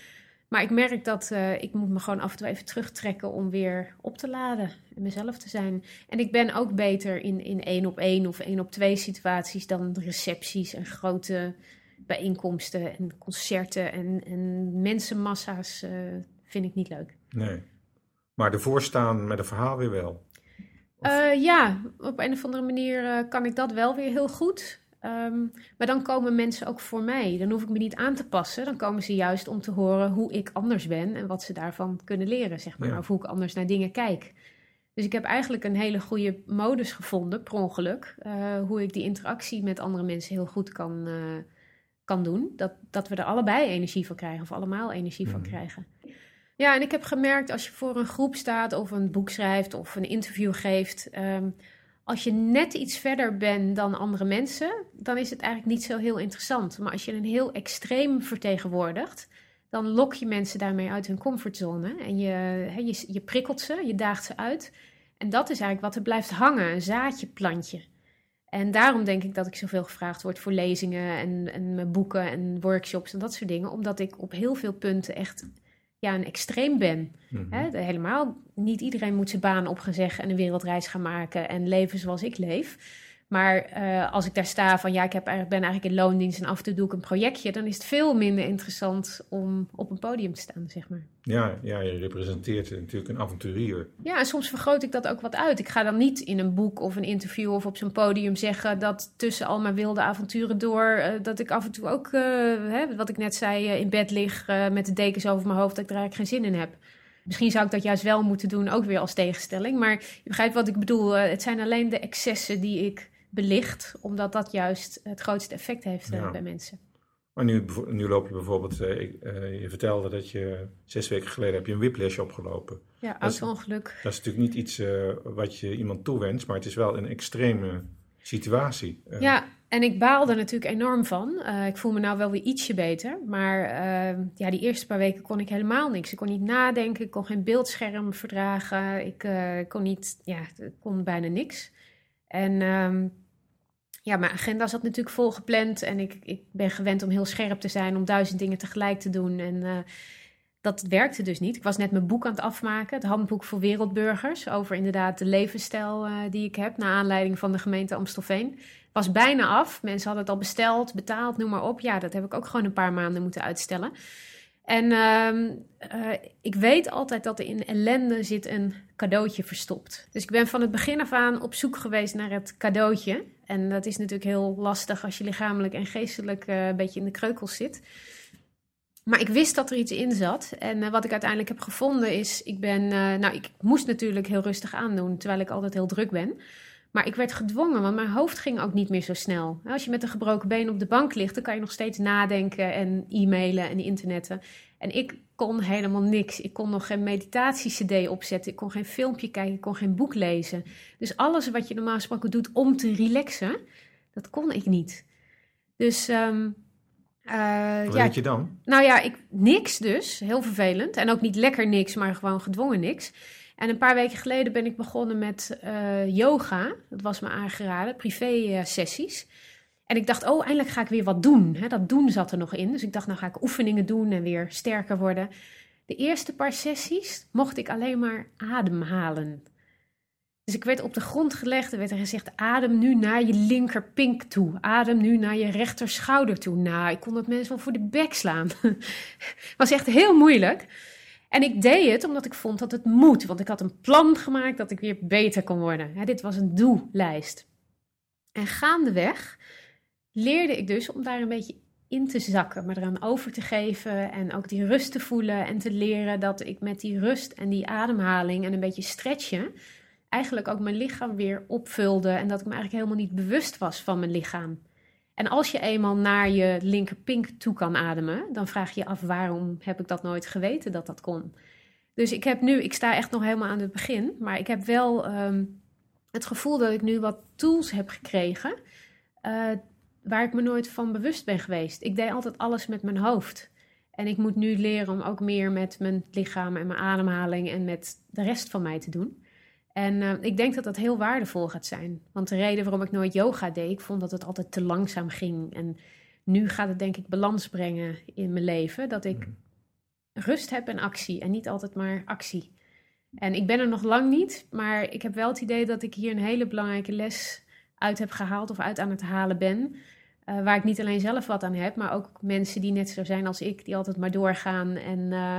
Maar ik merk dat eh, ik moet me gewoon af en toe even terugtrekken om weer op te laden en mezelf te zijn. En ik ben ook beter in, in één op één of één op twee situaties dan recepties en grote bijeenkomsten en concerten en, en mensenmassa's eh, vind ik niet leuk. Nee. Maar ervoor staan met een verhaal weer wel. Eh, ja, op een of andere manier kan ik dat wel weer heel goed. Ehm, maar dan komen mensen ook voor mij. Dan hoef ik me niet aan te passen. Dan komen ze juist om te horen hoe ik anders ben en wat ze daarvan kunnen leren, zeg maar. Of hoe ik anders naar dingen kijk. Dus ik heb eigenlijk een hele goede modus gevonden, per ongeluk. Uh, hoe ik die interactie met andere mensen heel goed kan, uh, kan doen. Dat, dat we er allebei energie van krijgen, of allemaal energie van mhm. krijgen. Ja, en ik heb gemerkt als je voor een groep staat, of een boek schrijft, of een interview geeft. Um, als je net iets verder bent dan andere mensen, dan is het eigenlijk niet zo heel interessant. Maar als je een heel extreem vertegenwoordigt, dan lok je mensen daarmee uit hun comfortzone. En je, je, je prikkelt ze, je daagt ze uit. En dat is eigenlijk wat er blijft hangen, een zaadje, plantje. En daarom denk ik dat ik zoveel gevraagd word voor lezingen en, en boeken en workshops en dat soort dingen. Omdat ik op heel veel punten echt ja, een extreem ben. Mhm. helemaal niet iedereen moet zijn baan opgezegd en een wereldreis gaan maken en leven zoals ik leef. Maar eh, als ik daar sta van ja, ik heb, ben eigenlijk in loondienst en af en toe doe ik een projectje, dan is het veel minder interessant om op een podium te staan, zeg maar. Ja, ja je representeert natuurlijk een avonturier. Ja, en soms vergroot ik dat ook wat uit. Ik ga dan niet in een boek of een interview of op zo'n podium zeggen dat tussen al mijn wilde avonturen door, uh, dat ik af en toe ook, uh, hè, wat ik net zei, in bed lig met de dekens over mijn hoofd, dat ik er eigenlijk geen zin in heb. Misschien zou ik dat juist wel moeten doen, ook weer als tegenstelling. Maar je begrijpt wat ik bedoel. het zijn alleen de excessen die ik belicht, omdat dat juist het grootste effect heeft eh, bij mensen. Maar nu, nu loop je bijvoorbeeld, uh, je vertelde dat je zes weken geleden heb je een whiplash opgelopen. Ja, auto-ongeluk. Dat, is natuurlijk niet iets wat je iemand toewenst, maar het is wel een extreme situatie. ja, en ik baalde natuurlijk enorm van. ik voel me nou wel weer ietsje beter. Maar ehm, ja, die eerste paar weken kon ik helemaal niks. Ik kon niet nadenken, ik kon geen beeldscherm verdragen. Ik kon niet, ja, kon bijna niks. En ehm, ja, mijn agenda zat natuurlijk vol gepland en ik, ik ben gewend om heel scherp te zijn, om duizend dingen tegelijk te doen. En uh, dat werkte dus niet. Ik was net mijn boek aan het afmaken, het handboek voor wereldburgers, over inderdaad de levensstijl uh, die ik heb, naar aanleiding van de gemeente Amstelveen. Was bijna af, mensen hadden het al besteld, betaald, noem maar op. Ja, dat heb ik ook gewoon een paar maanden moeten uitstellen. En uh, uh, ik weet altijd dat er in ellende zit een cadeautje verstopt. Dus ik ben van het begin af aan op zoek geweest naar het cadeautje. En dat is natuurlijk heel lastig als je lichamelijk en geestelijk uh, een beetje in de kreukels zit. Maar ik wist dat er iets in zat. En uh, wat ik uiteindelijk heb gevonden is, ik ben, nou, ik moest natuurlijk heel rustig aandoen, terwijl ik altijd heel druk ben. Maar ik werd gedwongen, want mijn hoofd ging ook niet meer zo snel. Als je met een gebroken been op de bank ligt, dan kan je nog steeds nadenken en e-mailen en internetten. En ik kon helemaal niks. Ik kon nog geen meditatie-cd opzetten. Ik kon geen filmpje kijken. Ik kon geen boek lezen. Dus alles wat je normaal gesproken doet om te relaxen, dat kon ik niet. Dus. Um, uh, wat ja, je dan? Nou ja, ik, niks dus. Heel vervelend. En ook niet lekker niks, maar gewoon gedwongen niks. En een paar weken geleden ben ik begonnen met uh, yoga. Dat was me aangeraden, privé-sessies. En ik dacht, oh, eindelijk ga ik weer wat doen. dat doen zat er nog in. Dus ik dacht, nou ga ik oefeningen doen en weer sterker worden. De eerste paar sessies mocht ik alleen maar ademhalen. Dus ik werd op de grond gelegd en werd er gezegd: adem nu naar je linkerpink toe. Adem nu naar je rechterschouder toe. Nou, ik kon dat mensen wel voor de bek slaan. Was echt heel moeilijk. En ik deed het omdat ik vond dat het moet. Want ik had een plan gemaakt dat ik weer beter kon worden. dit was een doellijst. En gaandeweg leerde ik dus om daar een beetje in te zakken, maar eraan over te geven en ook die rust te voelen en te leren dat ik met die rust en die ademhaling en een beetje stretchen eigenlijk ook mijn lichaam weer opvulde en dat ik me eigenlijk helemaal niet bewust was van mijn lichaam. En als je eenmaal naar je linkerpink toe kan ademen, dan vraag je je af waarom heb ik dat nooit geweten dat dat kon. Dus ik heb nu, ik sta echt nog helemaal aan het begin, maar ik heb wel ehm, het gevoel dat ik nu wat tools heb gekregen uh, waar ik me nooit van bewust ben geweest. Ik deed altijd alles met mijn hoofd. En ik moet nu leren om ook meer met mijn lichaam en mijn ademhaling en met de rest van mij te doen. En uh, ik denk dat dat heel waardevol gaat zijn. Want de reden waarom ik nooit yoga deed, ik vond dat het altijd te langzaam ging. En nu gaat het denk ik balans brengen in mijn leven. Dat ik mm. rust heb en actie en niet altijd maar actie. En ik ben er nog lang niet, maar ik heb wel het idee dat ik hier een hele belangrijke les uit heb gehaald of uit aan het halen ben. Uh, waar ik niet alleen zelf wat aan heb, maar ook mensen die net zo zijn als ik, die altijd maar doorgaan en uh,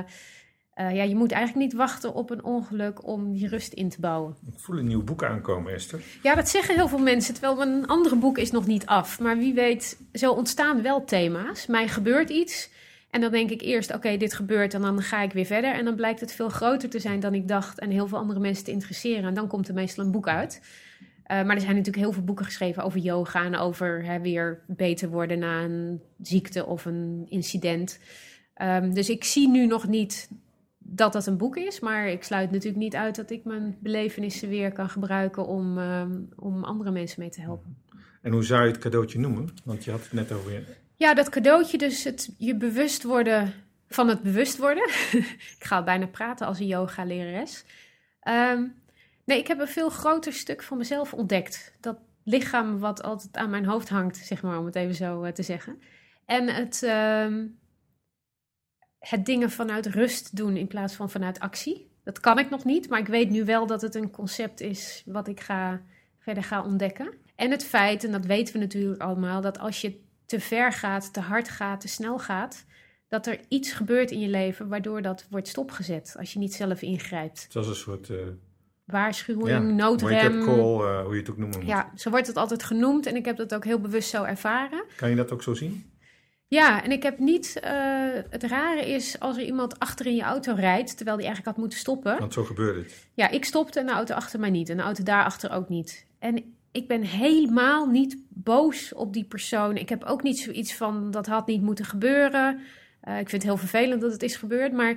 eh, ja, je moet eigenlijk niet wachten op een ongeluk om die rust in te bouwen. Ik voel een nieuw boek aankomen, Esther. Ja, dat zeggen heel veel mensen, terwijl mijn andere boek is nog niet af. Maar wie weet, zo ontstaan wel thema's. Mij gebeurt iets en dan denk ik eerst, oké, dit gebeurt en dan ga ik weer verder. En dan blijkt het veel groter te zijn dan ik dacht en heel veel andere mensen te interesseren. En dan komt er meestal een boek uit. Uh, maar er zijn natuurlijk heel veel boeken geschreven over yoga en over hè, weer beter worden na een ziekte of een incident. Um, dus ik zie nu nog niet dat dat een boek is, maar ik sluit natuurlijk niet uit dat ik mijn belevenissen weer kan gebruiken om, um, om andere mensen mee te helpen. En hoe zou je het cadeautje noemen? Want je had het net over. Ja, dat cadeautje, dus het je bewust worden van het bewust worden. ik ga bijna praten als een yoga-lerares. Um, nee, ik heb een veel groter stuk van mezelf ontdekt. Dat lichaam wat altijd aan mijn hoofd hangt, zeg maar, om het even zo uh, te zeggen. En het, um, het dingen vanuit rust doen in plaats van vanuit actie. Dat kan ik nog niet, maar ik weet nu wel dat het een concept is wat ik ga, verder ga ontdekken. En het feit, en dat weten we natuurlijk allemaal, dat als je te ver gaat, te hard gaat, te snel gaat, dat er iets gebeurt in je leven waardoor dat wordt stopgezet als je niet zelf ingrijpt. Zoals een soort uh, waarschuwing, ja, noodrem. call, uh, hoe je het ook noemen moet. Ja, zo wordt het altijd genoemd en ik heb dat ook heel bewust zo ervaren. Kan je dat ook zo zien? Ja, en ik heb niet. Uh, het rare is als er iemand achter in je auto rijdt, terwijl die eigenlijk had moeten stoppen. Want zo gebeurde het. Ja, ik stopte en de auto achter mij niet en de auto daarachter ook niet. En ik ben helemaal niet boos op die persoon. Ik heb ook niet zoiets van dat had niet moeten gebeuren. Uh, ik vind het heel vervelend dat het is gebeurd, maar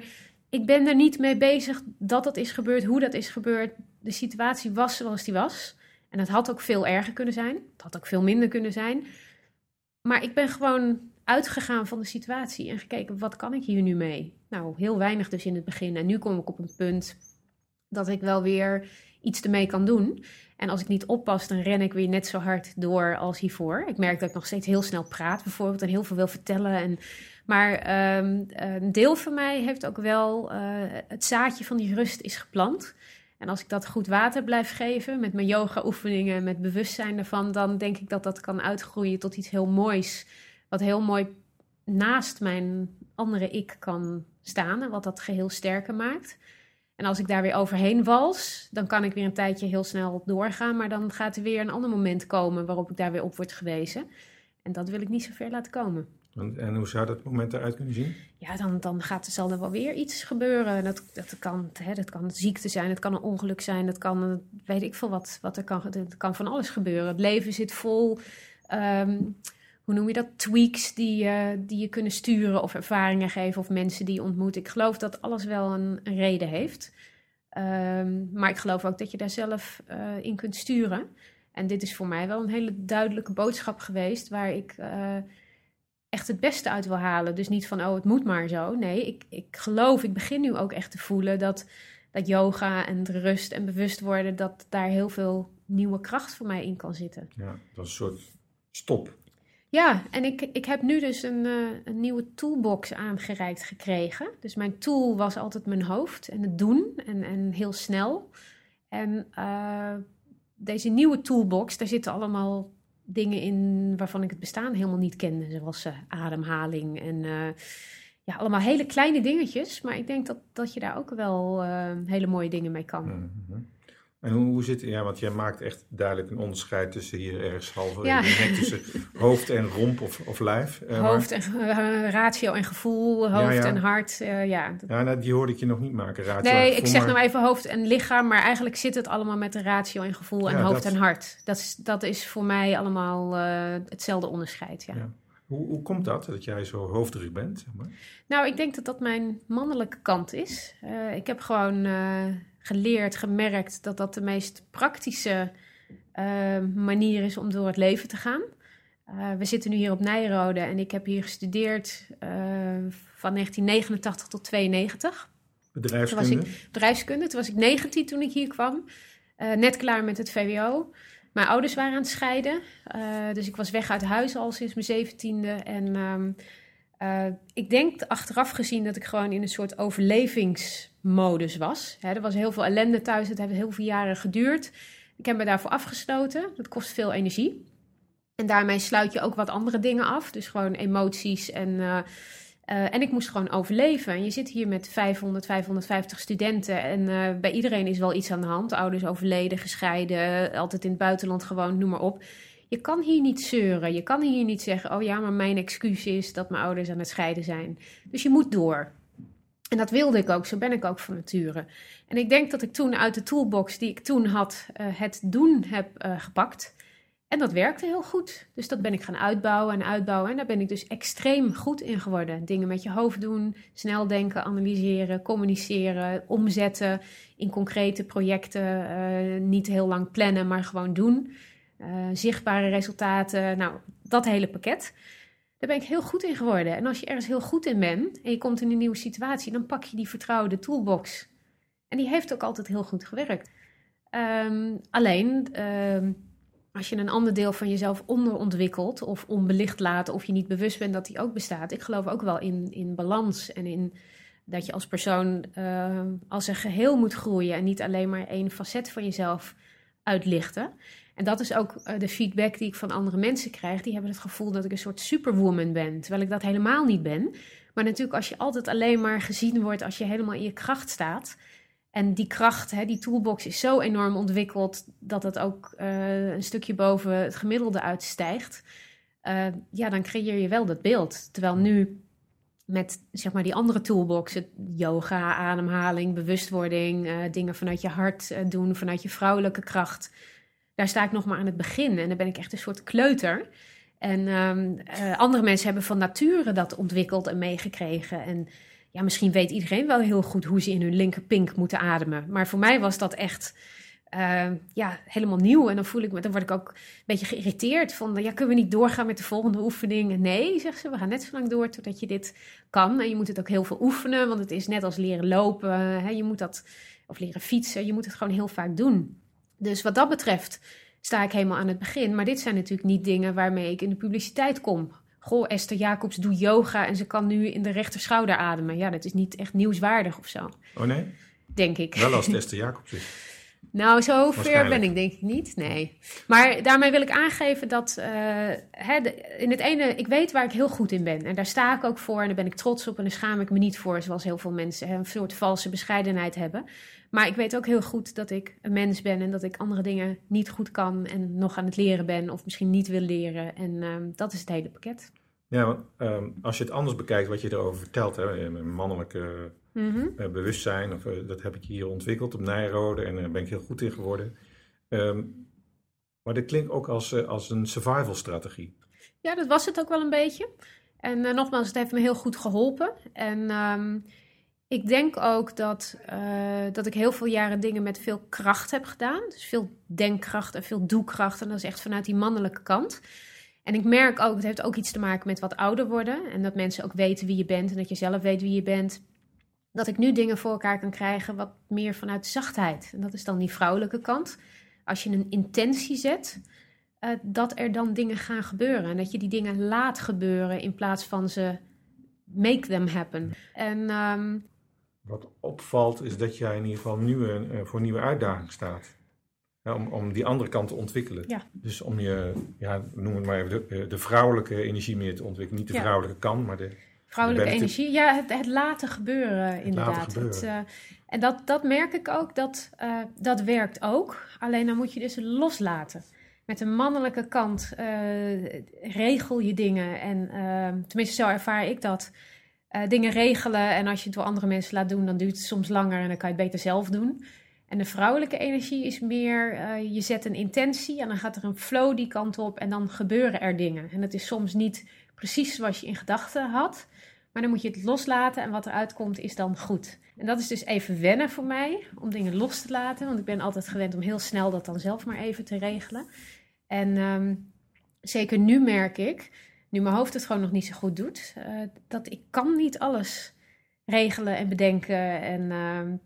ik ben er niet mee bezig dat dat is gebeurd, hoe dat is gebeurd. De situatie was zoals die was. En het had ook veel erger kunnen zijn. Het had ook veel minder kunnen zijn. Maar ik ben gewoon uitgegaan van de situatie en gekeken, wat kan ik hier nu mee? Nou, heel weinig dus in het begin. En nu kom ik op een punt dat ik wel weer iets ermee kan doen. En als ik niet oppas, dan ren ik weer net zo hard door als hiervoor. Ik merk dat ik nog steeds heel snel praat bijvoorbeeld en heel veel wil vertellen. En, maar um, een deel van mij heeft ook wel, uh, het zaadje van die rust is geplant. En als ik dat goed water blijf geven met mijn yoga oefeningen, met bewustzijn ervan, dan denk ik dat dat kan uitgroeien tot iets heel moois. Wat heel mooi naast mijn andere ik kan staan en wat dat geheel sterker maakt. En als ik daar weer overheen wals, dan kan ik weer een tijdje heel snel doorgaan. Maar dan gaat er weer een ander moment komen waarop ik daar weer op word gewezen. En dat wil ik niet zo ver laten komen. En hoe zou dat moment eruit kunnen zien? Ja, dan, dan gaat, zal er wel weer iets gebeuren. Dat, dat, kan, hè, dat kan ziekte zijn, het kan een ongeluk zijn, dat kan, weet ik veel wat, wat er kan. Het kan van alles gebeuren. Het leven zit vol, um, hoe noem je dat, tweaks die, uh, die je kunnen sturen of ervaringen geven of mensen die je ontmoet. Ik geloof dat alles wel een, reden heeft. Um, maar ik geloof ook dat je daar zelf uh, in kunt sturen. En dit is voor mij wel een hele duidelijke boodschap geweest waar ik... Uh, echt het beste uit wil halen. Dus niet van, oh, het moet maar zo. Nee, ik, ik geloof, ik begin nu ook echt te voelen dat, dat yoga en rust en bewust worden, dat daar heel veel nieuwe kracht voor mij in kan zitten. Ja, dat is een soort stop. Ja, en ik, ik heb nu dus een, uh, een nieuwe toolbox aangereikt gekregen. Dus mijn tool was altijd mijn hoofd en het doen en, en heel snel. En uh, deze nieuwe toolbox, daar zitten allemaal dingen in waarvan ik het bestaan helemaal niet kende. Zoals uh, ademhaling en ja, allemaal hele kleine dingetjes. Maar ik denk dat, dat je daar ook wel hele mooie dingen mee kan. -hmm. En hoe, hoe zit ja, want jij maakt echt duidelijk een onderscheid tussen hier ergens halve ja. tussen hoofd en romp of, of lijf. Uh, hoofd en uh, ratio en gevoel, hoofd ja, ja. en hart, uh, ja. Ja, nou, die hoorde ik je nog niet maken, ratio Nee, ik zeg maar... nou even hoofd en lichaam, maar eigenlijk zit het allemaal met de ratio en gevoel en hoofd dat... en hart. Dat is, dat is voor mij allemaal hetzelfde onderscheid, ja. Hoe, hoe komt dat, dat jij zo hoofdrug bent? Zeg maar? Nou, ik denk dat dat mijn mannelijke kant is. ik heb gewoon geleerd, gemerkt dat dat de meest praktische uh, manier is om door het leven te gaan. Uh, we zitten nu hier op Nijrode en ik heb hier gestudeerd uh, van 1989 tot 92. Bedrijfskunde? Toen was ik, bedrijfskunde. Toen was ik 19 toen ik hier kwam. net klaar met het VWO. Mijn ouders waren aan het scheiden. dus ik was weg uit huis al sinds mijn zeventiende. En um, uh, ik denk achteraf gezien dat ik gewoon in een soort overlevingsmodus was. Er was heel veel ellende thuis, het heeft heel veel jaren geduurd. Ik heb me daarvoor afgesloten. Dat kost veel energie. En daarmee sluit je ook wat andere dingen af. Dus gewoon emoties en, uh, Uh, en ik moest gewoon overleven. En je zit hier met 500, 550 studenten. En bij iedereen is wel iets aan de hand. Ouders overleden, gescheiden, altijd in het buitenland gewoon, noem maar op. Je kan hier niet zeuren. Je kan hier niet zeggen: Oh ja, maar mijn excuus is dat mijn ouders aan het scheiden zijn. Dus je moet door. En dat wilde ik ook, zo ben ik ook van nature. En ik denk dat ik toen uit de toolbox die ik toen had, uh, het doen heb uh, gepakt. En dat werkte heel goed. Dus dat ben ik gaan uitbouwen en uitbouwen. En daar ben ik dus extreem goed in geworden. Dingen met je hoofd doen, snel denken, analyseren, communiceren, omzetten in concrete projecten. Uh, niet heel lang plannen, maar gewoon doen. Zichtbare resultaten, nou, dat hele pakket. Daar ben ik heel goed in geworden. En als je ergens heel goed in bent en je komt in een nieuwe situatie, dan pak je die vertrouwde toolbox. En die heeft ook altijd heel goed gewerkt. Um, alleen, um, als je een ander deel van jezelf onderontwikkelt of onbelicht laat, of je niet bewust bent dat die ook bestaat. Ik geloof ook wel in, in balans en in dat je als persoon uh, als een geheel moet groeien en niet alleen maar één facet van jezelf uitlichten. En dat is ook uh, de feedback die ik van andere mensen krijg. Die hebben het gevoel dat ik een soort superwoman ben, terwijl ik dat helemaal niet ben. Maar natuurlijk, als je altijd alleen maar gezien wordt als je helemaal in je kracht staat. En die kracht, hè, die toolbox is zo enorm ontwikkeld dat het ook uh, een stukje boven het gemiddelde uitstijgt. Uh, ja, dan creëer je wel dat beeld. Terwijl nu met zeg maar die andere toolboxen, yoga, ademhaling, bewustwording, dingen vanuit je hart doen, vanuit je vrouwelijke kracht daar sta ik nog maar aan het begin. En dan ben ik echt een soort kleuter. En um, uh, andere mensen hebben van nature dat ontwikkeld en meegekregen. En ja, misschien weet iedereen wel heel goed hoe ze in hun linkerpink moeten ademen. Maar voor mij was dat echt uh, ja, helemaal nieuw. En dan voel ik me, dan word ik ook een beetje geïrriteerd van, ja, kunnen we niet doorgaan met de volgende oefening? Nee, zegt ze, we gaan net zo lang door totdat je dit kan. En je moet het ook heel veel oefenen, want het is net als leren lopen. Hè? Je moet dat, of leren fietsen, je moet het gewoon heel vaak doen. Dus wat dat betreft sta ik helemaal aan het begin. Maar dit zijn natuurlijk niet dingen waarmee ik in de publiciteit kom. Goh, Esther Jacobs doet yoga en ze kan nu in de rechterschouder ademen. Ja, dat is niet echt nieuwswaardig of zo. Oh nee? Denk ik. Wel als het Esther Jacobs is. Nou, zo ver ben ik denk ik niet, nee. Maar daarmee wil ik aangeven dat uh, hè, in het ene, ik weet waar ik heel goed in ben. En daar sta ik ook voor en daar ben ik trots op en daar schaam ik me niet voor. Zoals heel veel mensen hè, een soort valse bescheidenheid hebben. Maar ik weet ook heel goed dat ik een mens ben en dat ik andere dingen niet goed kan en nog aan het leren ben of misschien niet wil leren. En uh, dat is het hele pakket. Ja, um, als je het anders bekijkt wat je erover vertelt, hè, mannelijke mm -hmm. uh, bewustzijn, of, uh, dat heb ik hier ontwikkeld op Nijrode en daar ben ik heel goed in geworden. Um, maar dit klinkt ook als, als een survival strategie. Ja, dat was het ook wel een beetje. En nogmaals, het heeft me heel goed geholpen. En um, ik denk ook dat, uh, dat ik heel veel jaren dingen met veel kracht heb gedaan. Dus veel denkkracht en veel doekracht. En dat is echt vanuit die mannelijke kant. En ik merk ook, het heeft ook iets te maken met wat ouder worden. En dat mensen ook weten wie je bent en dat je zelf weet wie je bent. Dat ik nu dingen voor elkaar kan krijgen wat meer vanuit zachtheid. En dat is dan die vrouwelijke kant. Als je een intentie zet, uh, dat er dan dingen gaan gebeuren. En dat je die dingen laat gebeuren in plaats van ze make them happen. En um, wat opvalt is dat jij in ieder geval nieuwe, uh, voor nieuwe uitdagingen staat. Ja, om, om die andere kant te ontwikkelen. Ja. Dus om je, ja, noem het maar even, de, de vrouwelijke energie meer te ontwikkelen. Niet de vrouwelijke kant, maar de... Vrouwelijke de energie, ja, het, het, laten gebeuren het inderdaad. Laten gebeuren. Het, uh, en dat, dat merk ik ook, dat, uh, dat werkt ook. Alleen dan moet je dus loslaten. Met de mannelijke kant regel je dingen. En tenminste, zo ervaar ik dat uh, dingen regelen. En als je het door andere mensen laat doen, dan duurt het soms langer en dan kan je het beter zelf doen. En de vrouwelijke energie is meer, uh, je zet een intentie en dan gaat er een flow die kant op en dan gebeuren er dingen. En het is soms niet precies zoals je in gedachten had, maar dan moet je het loslaten en wat eruit komt is dan goed. En dat is dus even wennen voor mij, om dingen los te laten, want ik ben altijd gewend om heel snel dat dan zelf maar even te regelen. En um, zeker nu merk ik, nu mijn hoofd het gewoon nog niet zo goed doet, uh, dat ik kan niet alles regelen en bedenken. En uh,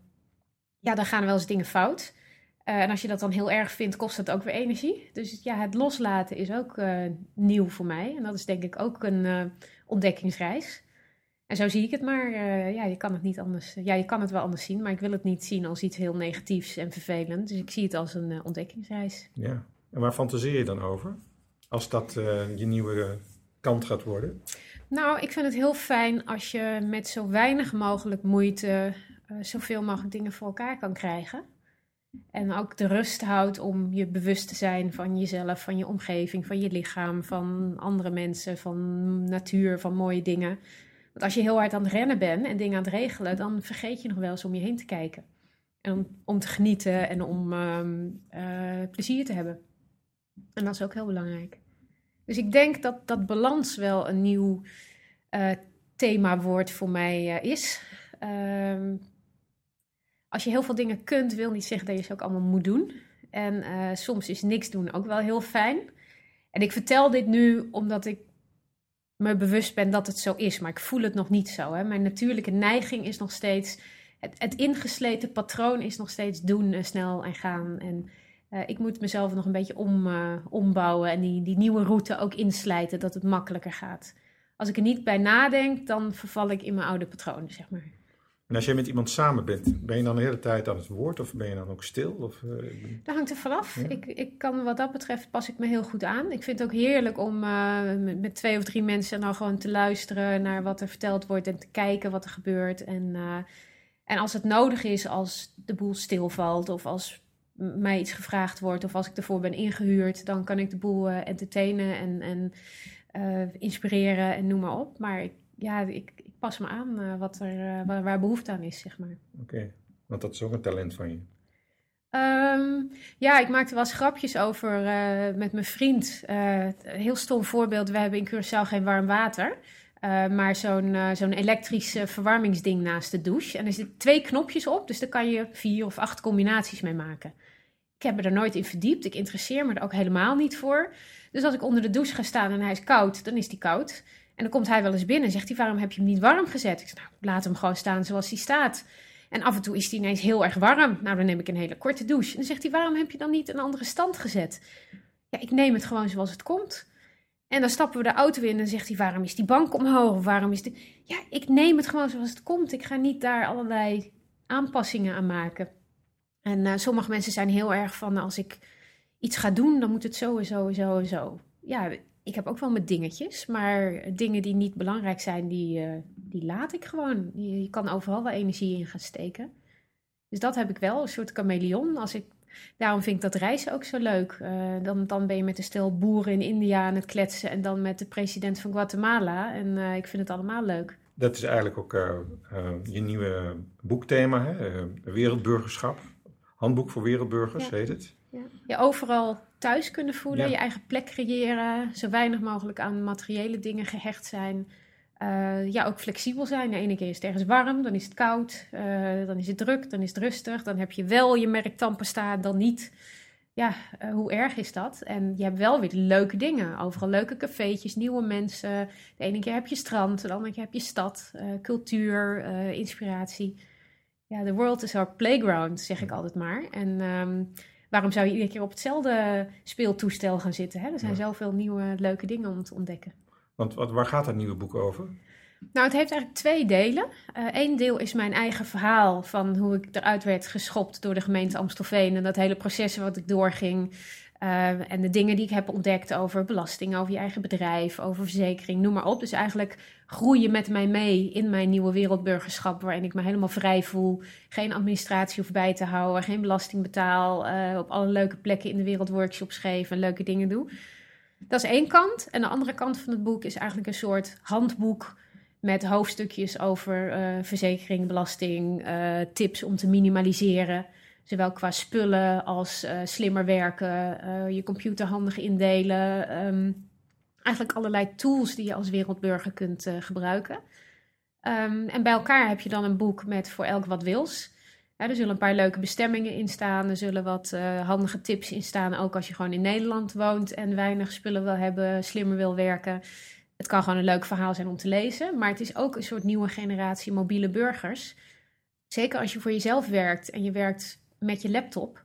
ja, dan gaan wel eens dingen fout. Uh, en als je dat dan heel erg vindt, kost dat ook weer energie. Dus ja, het loslaten is ook uh, nieuw voor mij. En dat is denk ik ook een ontdekkingsreis. En zo zie ik het maar. ja, je kan het niet anders. Ja, je kan het wel anders zien, maar ik wil het niet zien als iets heel negatiefs en vervelend. Dus ik zie het als een ontdekkingsreis. Ja, en waar fantaseer je dan over? Als dat je nieuwe kant gaat worden? Nou, ik vind het heel fijn als je met zo weinig mogelijk moeite uh, zoveel mogelijk dingen voor elkaar kan krijgen. En ook de rust houdt om je bewust te zijn van jezelf, van je omgeving, van je lichaam, van andere mensen, van natuur, van mooie dingen. Want als je heel hard aan het rennen bent en dingen aan het regelen, dan vergeet je nog wel eens om je heen te kijken. En om, te genieten en om uh, uh, plezier te hebben. En dat is ook heel belangrijk. Dus ik denk dat dat balans wel een nieuw uh, themawoord voor mij uh, is. Ehm, als je heel veel dingen kunt, wil niet zeggen dat je ze ook allemaal moet doen. En uh, soms is niks doen ook wel heel fijn. En ik vertel dit nu omdat ik me bewust ben dat het zo is, maar ik voel het nog niet zo. Hè. Mijn natuurlijke neiging is nog steeds, het, het ingesleten patroon is nog steeds doen, en snel en gaan. En uh, ik moet mezelf nog een beetje om, uh, ombouwen en die, die nieuwe route ook inslijten, dat het makkelijker gaat. Als ik er niet bij nadenk, dan verval ik in mijn oude patronen, zeg maar. En als jij met iemand samen bent, ben je dan de hele tijd aan het woord of ben je dan ook stil? Of, uh, dat hangt er vanaf. Ja. Ik, ik kan wat dat betreft pas ik me heel goed aan. Ik vind het ook heerlijk om uh, met, met, twee of drie mensen nou gewoon te luisteren naar wat er verteld wordt en te kijken wat er gebeurt. En, uh, en als het nodig is, als de boel stilvalt of als mij iets gevraagd wordt of als ik ervoor ben ingehuurd, dan kan ik de boel entertainen en, en inspireren en noem maar op. Maar ik, ja, ik, ik pas me aan uh, wat er, waar, waar, behoefte aan is, zeg maar. Oké, okay. want dat is ook een talent van je. Um, ja, ik maakte wel eens grapjes over met mijn vriend. een heel stom voorbeeld, we hebben in Curaçao geen warm water. Maar zo'n zo'n elektrisch verwarmingsding naast de douche. En er zitten twee knopjes op, dus daar kan je vier of acht combinaties mee maken. Ik heb me er nooit in verdiept, ik interesseer me er ook helemaal niet voor. Dus als ik onder de douche ga staan en hij is koud, dan is die koud. En dan komt hij wel eens binnen en zegt hij, waarom heb je hem niet warm gezet? Ik zeg, nou, laat hem gewoon staan zoals hij staat. En af en toe is hij ineens heel erg warm. Nou, dan neem ik een hele korte douche. En dan zegt hij, waarom heb je dan niet een andere stand gezet? Ja, ik neem het gewoon zoals het komt. En dan stappen we de auto in en dan zegt hij, waarom is die bank omhoog? Waarom is die... Ja, ik neem het gewoon zoals het komt. Ik ga niet daar allerlei aanpassingen aan maken. En uh, sommige mensen zijn heel erg van, als ik iets ga doen, dan moet het zo en zo en zo en zo. Ja, ik heb ook wel met dingetjes, maar dingen die niet belangrijk zijn, die, uh, die laat ik gewoon. Je, je, kan overal wel energie in gaan steken. Dus dat heb ik wel, een soort chameleon. Als ik, daarom vind ik dat reizen ook zo leuk. Uh, dan, dan ben je met een stel boeren in India aan het kletsen en dan met de president van Guatemala. En uh, ik vind het allemaal leuk. Dat is eigenlijk ook je nieuwe boekthema, hè? wereldburgerschap. Handboek voor wereldburgers ja. heet het. Ja. Je overal thuis kunnen voelen, ja. je eigen plek creëren, zo weinig mogelijk aan materiële dingen gehecht zijn. Uh, ja, ook flexibel zijn. De ene keer is het ergens warm, dan is het koud, uh, dan is het druk, dan is het rustig. Dan heb je wel je merk tandpasta, dan niet. Ja, uh, hoe erg is dat? En je hebt wel weer leuke dingen. Overal leuke cafeetjes, nieuwe mensen. De ene keer heb je strand, de andere keer heb je stad, cultuur, inspiratie. Ja, the world is our playground, zeg ik altijd maar. En um, waarom zou je iedere keer op hetzelfde speeltoestel gaan zitten? Hè? Er zijn ja. zoveel nieuwe leuke dingen om te ontdekken. Want wat, waar gaat dat nieuwe boek over? Nou, het heeft eigenlijk twee delen. Eén uh, deel is mijn eigen verhaal van hoe ik eruit werd geschopt door de gemeente Amstelveen. En dat hele proces wat ik doorging. Uh, en de dingen die ik heb ontdekt over belasting, over je eigen bedrijf, over verzekering, noem maar op. Dus eigenlijk groeien met mij mee in mijn nieuwe wereldburgerschap, waarin ik me helemaal vrij voel. Geen administratie hoef bij te houden, geen belasting betaal, uh, op alle leuke plekken in de wereld workshops geef en leuke dingen doe. Dat is één kant. En de andere kant van het boek is eigenlijk een soort handboek met hoofdstukjes over uh, verzekering, belasting, tips om te minimaliseren. Zowel qua spullen als uh, slimmer werken, je computer handig indelen. Um, eigenlijk allerlei tools die je als wereldburger kunt gebruiken. Um, en bij elkaar heb je dan een boek met voor elk wat wils. Er zullen een paar leuke bestemmingen in staan. Er zullen wat handige tips in staan. Ook als je gewoon in Nederland woont en weinig spullen wil hebben, slimmer wil werken. Het kan gewoon een leuk verhaal zijn om te lezen. Maar het is ook een soort nieuwe generatie mobiele burgers. Zeker als je voor jezelf werkt en je werkt met je laptop.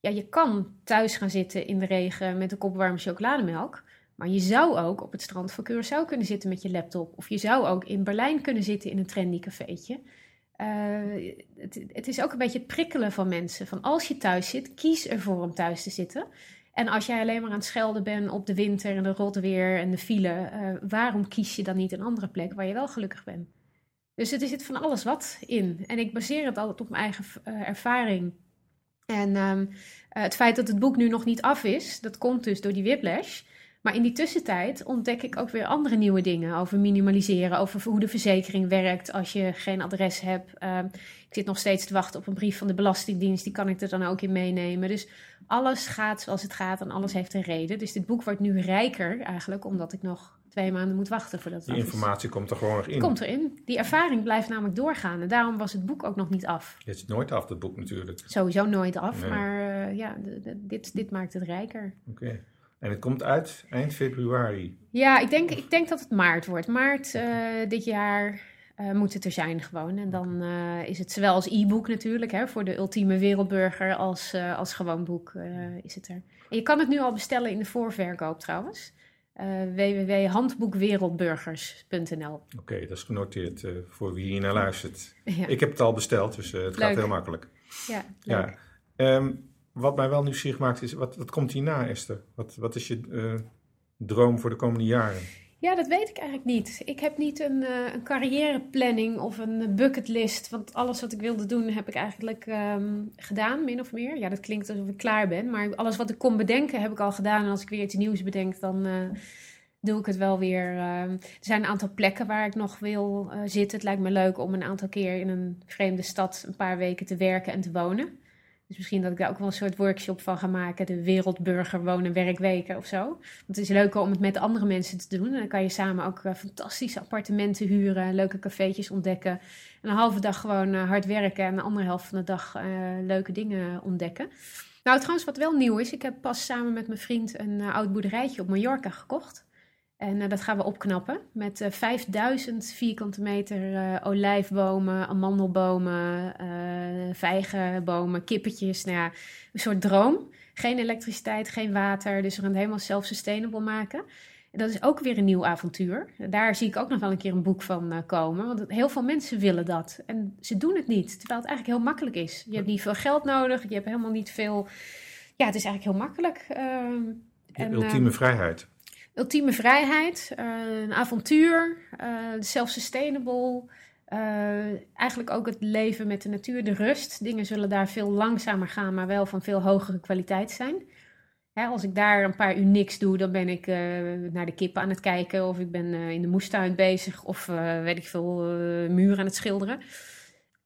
Ja, je kan thuis gaan zitten in de regen met een kop warme chocolademelk. Maar je zou ook op het strand van Curaçao kunnen zitten met je laptop. Of je zou ook in Berlijn kunnen zitten in een trendy cafeetje. Uh, het, het, is ook een beetje het prikkelen van mensen. Van als je thuis zit, kies ervoor om thuis te zitten. En als jij alleen maar aan het schelden bent op de winter en de rot weer en de file, eh, waarom kies je dan niet een andere plek waar je wel gelukkig bent? Dus er zit van alles wat in. En ik baseer het altijd op mijn eigen uh, ervaring. En um, het feit dat het boek nu nog niet af is, dat komt dus door die whiplash. Maar in die tussentijd ontdek ik ook weer andere nieuwe dingen over minimaliseren, over hoe de verzekering werkt als je geen adres hebt. Uh, ik zit nog steeds te wachten op een brief van de Belastingdienst, die kan ik er dan ook in meenemen. Dus alles gaat zoals het gaat en alles heeft een reden. Dus dit boek wordt nu rijker eigenlijk, omdat ik nog twee maanden moet wachten voordat het Die informatie komt er gewoon nog in. Komt erin. Die ervaring blijft namelijk doorgaan. En daarom was het boek ook nog niet af. Het is nooit af, het boek natuurlijk. Sowieso nooit af, maar uh, ja, dit, dit maakt het rijker. Oké. En het komt uit eind februari. Ja, ik denk, ik denk dat het maart wordt. Maart uh, dit jaar uh, moet het er zijn gewoon. En dan uh, is het zowel als e-book natuurlijk, hè, voor de ultieme wereldburger, als, als gewoon boek is het er. En je kan het nu al bestellen in de voorverkoop trouwens. www.handboekwereldburgers.nl Oké, dat is genoteerd voor wie hier naar luistert. Ja. Ik heb het al besteld, dus het gaat heel makkelijk. Ja, leuk. Ja. Um, wat mij wel nieuwsgierig maakt is, wat, wat komt hierna Esther? Wat, wat is je uh, droom voor de komende jaren? Ja, dat weet ik eigenlijk niet. Ik heb niet een, uh, een carrièreplanning of een bucketlist. Want alles wat ik wilde doen heb ik eigenlijk um, gedaan, min of meer. Ja, dat klinkt alsof ik klaar ben. Maar alles wat ik kon bedenken heb ik al gedaan. En als ik weer iets nieuws bedenk, dan... Uh, doe ik het wel weer. Uh, er zijn een aantal plekken waar ik nog wil zitten. Het lijkt me leuk om een aantal keer in een vreemde stad een paar weken te werken en te wonen. Dus misschien dat ik daar ook wel een soort workshop van ga maken. De Wereldburger Wonen Werkweken of zo. Want het is leuker om het met andere mensen te doen. En dan kan je samen ook uh, fantastische appartementen huren. Leuke cafeetjes ontdekken. En een halve dag gewoon uh, hard werken. En de andere helft van de dag uh, leuke dingen ontdekken. Nou, trouwens, wat wel nieuw is. Ik heb pas samen met mijn vriend een oud boerderijtje op Mallorca gekocht. En uh, dat gaan we opknappen met uh, 5000 vierkante meter uh, olijfbomen, amandelbomen, vijgenbomen, kippetjes. Nou ja, een soort droom. Geen elektriciteit, geen water, dus we gaan het helemaal self-sustainable maken. En dat is ook weer een nieuw avontuur. Daar zie ik ook nog wel een keer een boek van komen. Want heel veel mensen willen dat. En ze doen het niet, terwijl het eigenlijk heel makkelijk is. Je hebt niet veel geld nodig, je hebt helemaal niet veel... Ja, het is eigenlijk heel makkelijk. en, ultieme vrijheid ultieme vrijheid, uh, een avontuur, uh, self-sustainable. Uh, eigenlijk ook het leven met de natuur, de rust. Dingen zullen daar veel langzamer gaan, maar wel van veel hogere kwaliteit zijn. Hè, als ik daar een paar uur niks doe, dan ben ik naar de kippen aan het kijken. Of ik ben in de moestuin bezig. Of weet ik veel, muren aan het schilderen.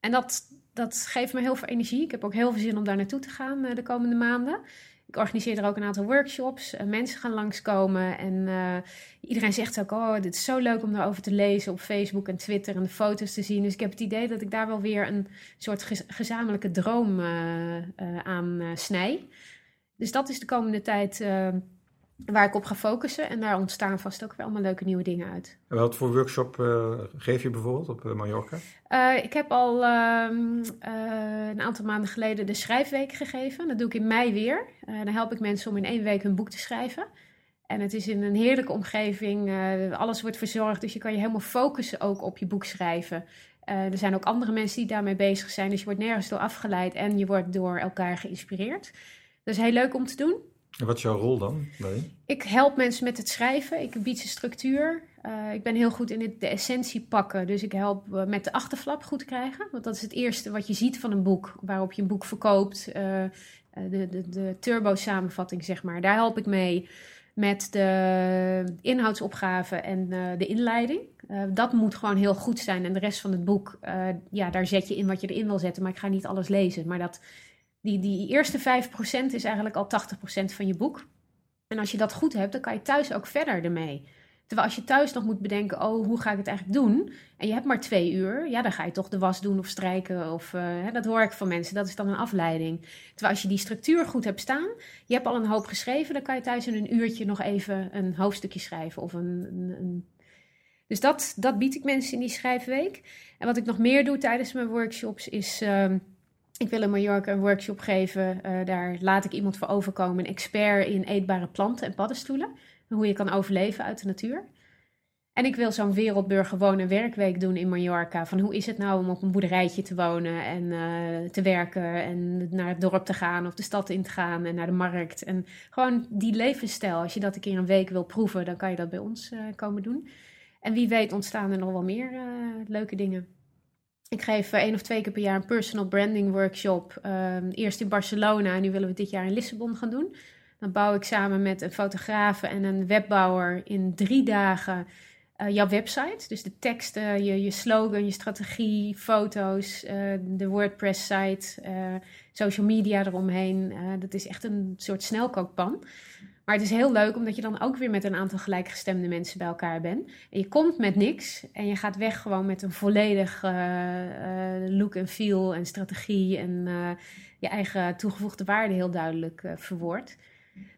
En dat, dat geeft me heel veel energie. Ik heb ook heel veel zin om daar naartoe te gaan de komende maanden. Ik organiseer er ook een aantal workshops. Uh, mensen gaan langskomen. En uh, iedereen zegt ook: Oh, dit is zo leuk om daarover te lezen op Facebook en Twitter en de foto's te zien. Dus ik heb het idee dat ik daar wel weer een soort gezamenlijke droom uh, aan snij. Dus dat is de komende tijd waar ik op ga focussen. En daar ontstaan vast ook weer allemaal leuke nieuwe dingen uit. En wat voor workshop uh, geef je bijvoorbeeld op Mallorca? Uh, ik heb al uh, een aantal maanden geleden de schrijfweek gegeven. Dat doe ik in mei weer. dan help ik mensen om in één week hun boek te schrijven. En het is in een heerlijke omgeving. alles wordt verzorgd, dus je kan je helemaal focussen ook op je boek schrijven. er zijn ook andere mensen die daarmee bezig zijn. Dus je wordt nergens door afgeleid en je wordt door elkaar geïnspireerd. Dat is heel leuk om te doen. En wat is jouw rol dan daarin? Ik help mensen met het schrijven. Ik bied ze structuur. Uh, ik ben heel goed in het, de essentie pakken. Dus ik help uh, met de achterflap goed krijgen. Want dat is het eerste wat je ziet van een boek. Waarop je een boek verkoopt. Uh, de, de, de turbo-samenvatting, zeg maar. Daar help ik mee met de inhoudsopgave en de inleiding. dat moet gewoon heel goed zijn. En de rest van het boek, ja, daar zet je in wat je erin wil zetten. Maar ik ga niet alles lezen. Maar dat die, eerste 5% is eigenlijk al 80% van je boek. En als je dat goed hebt, dan kan je thuis ook verder ermee. Terwijl als je thuis nog moet bedenken, oh, hoe ga ik het eigenlijk doen? En je hebt maar twee uur, ja, dan ga je toch de was doen of strijken. Of, hè, dat hoor ik van mensen, dat is dan een afleiding. Terwijl als je die structuur goed hebt staan, je hebt al een hoop geschreven, dan kan je thuis in een uurtje nog even een hoofdstukje schrijven. Of een, een. Dus dat, dat bied ik mensen in die schrijfweek. En wat ik nog meer doe tijdens mijn workshops is... Uh, ik wil in Mallorca een workshop geven. Uh, daar laat ik iemand voor overkomen, een expert in eetbare planten en paddenstoelen. Hoe je kan overleven uit de natuur. En ik wil zo'n wereldburger wonen werkweek doen in Mallorca. Van hoe is het nou om op een boerderijtje te wonen en eh, te werken en naar het dorp te gaan of de stad in te gaan en naar de markt. En gewoon die levensstijl. Als je dat een keer een week wil proeven, dan kan je dat bij ons uh, komen doen. En wie weet ontstaan er nog wel meer leuke dingen. Ik geef één of twee keer per jaar een personal branding workshop. Ehm, eerst in Barcelona en nu willen we dit jaar in Lissabon gaan doen. Dan bouw ik samen met een fotograaf en een webbouwer in drie dagen uh, jouw website. Dus de teksten, je, je slogan, je strategie, foto's, uh, de WordPress-site, social media eromheen. dat is echt een soort snelkookpan. Maar het is heel leuk omdat je dan ook weer met een aantal gelijkgestemde mensen bij elkaar bent. En je komt met niks en je gaat weg gewoon met een volledig look en feel en strategie en je eigen toegevoegde waarde heel duidelijk verwoord.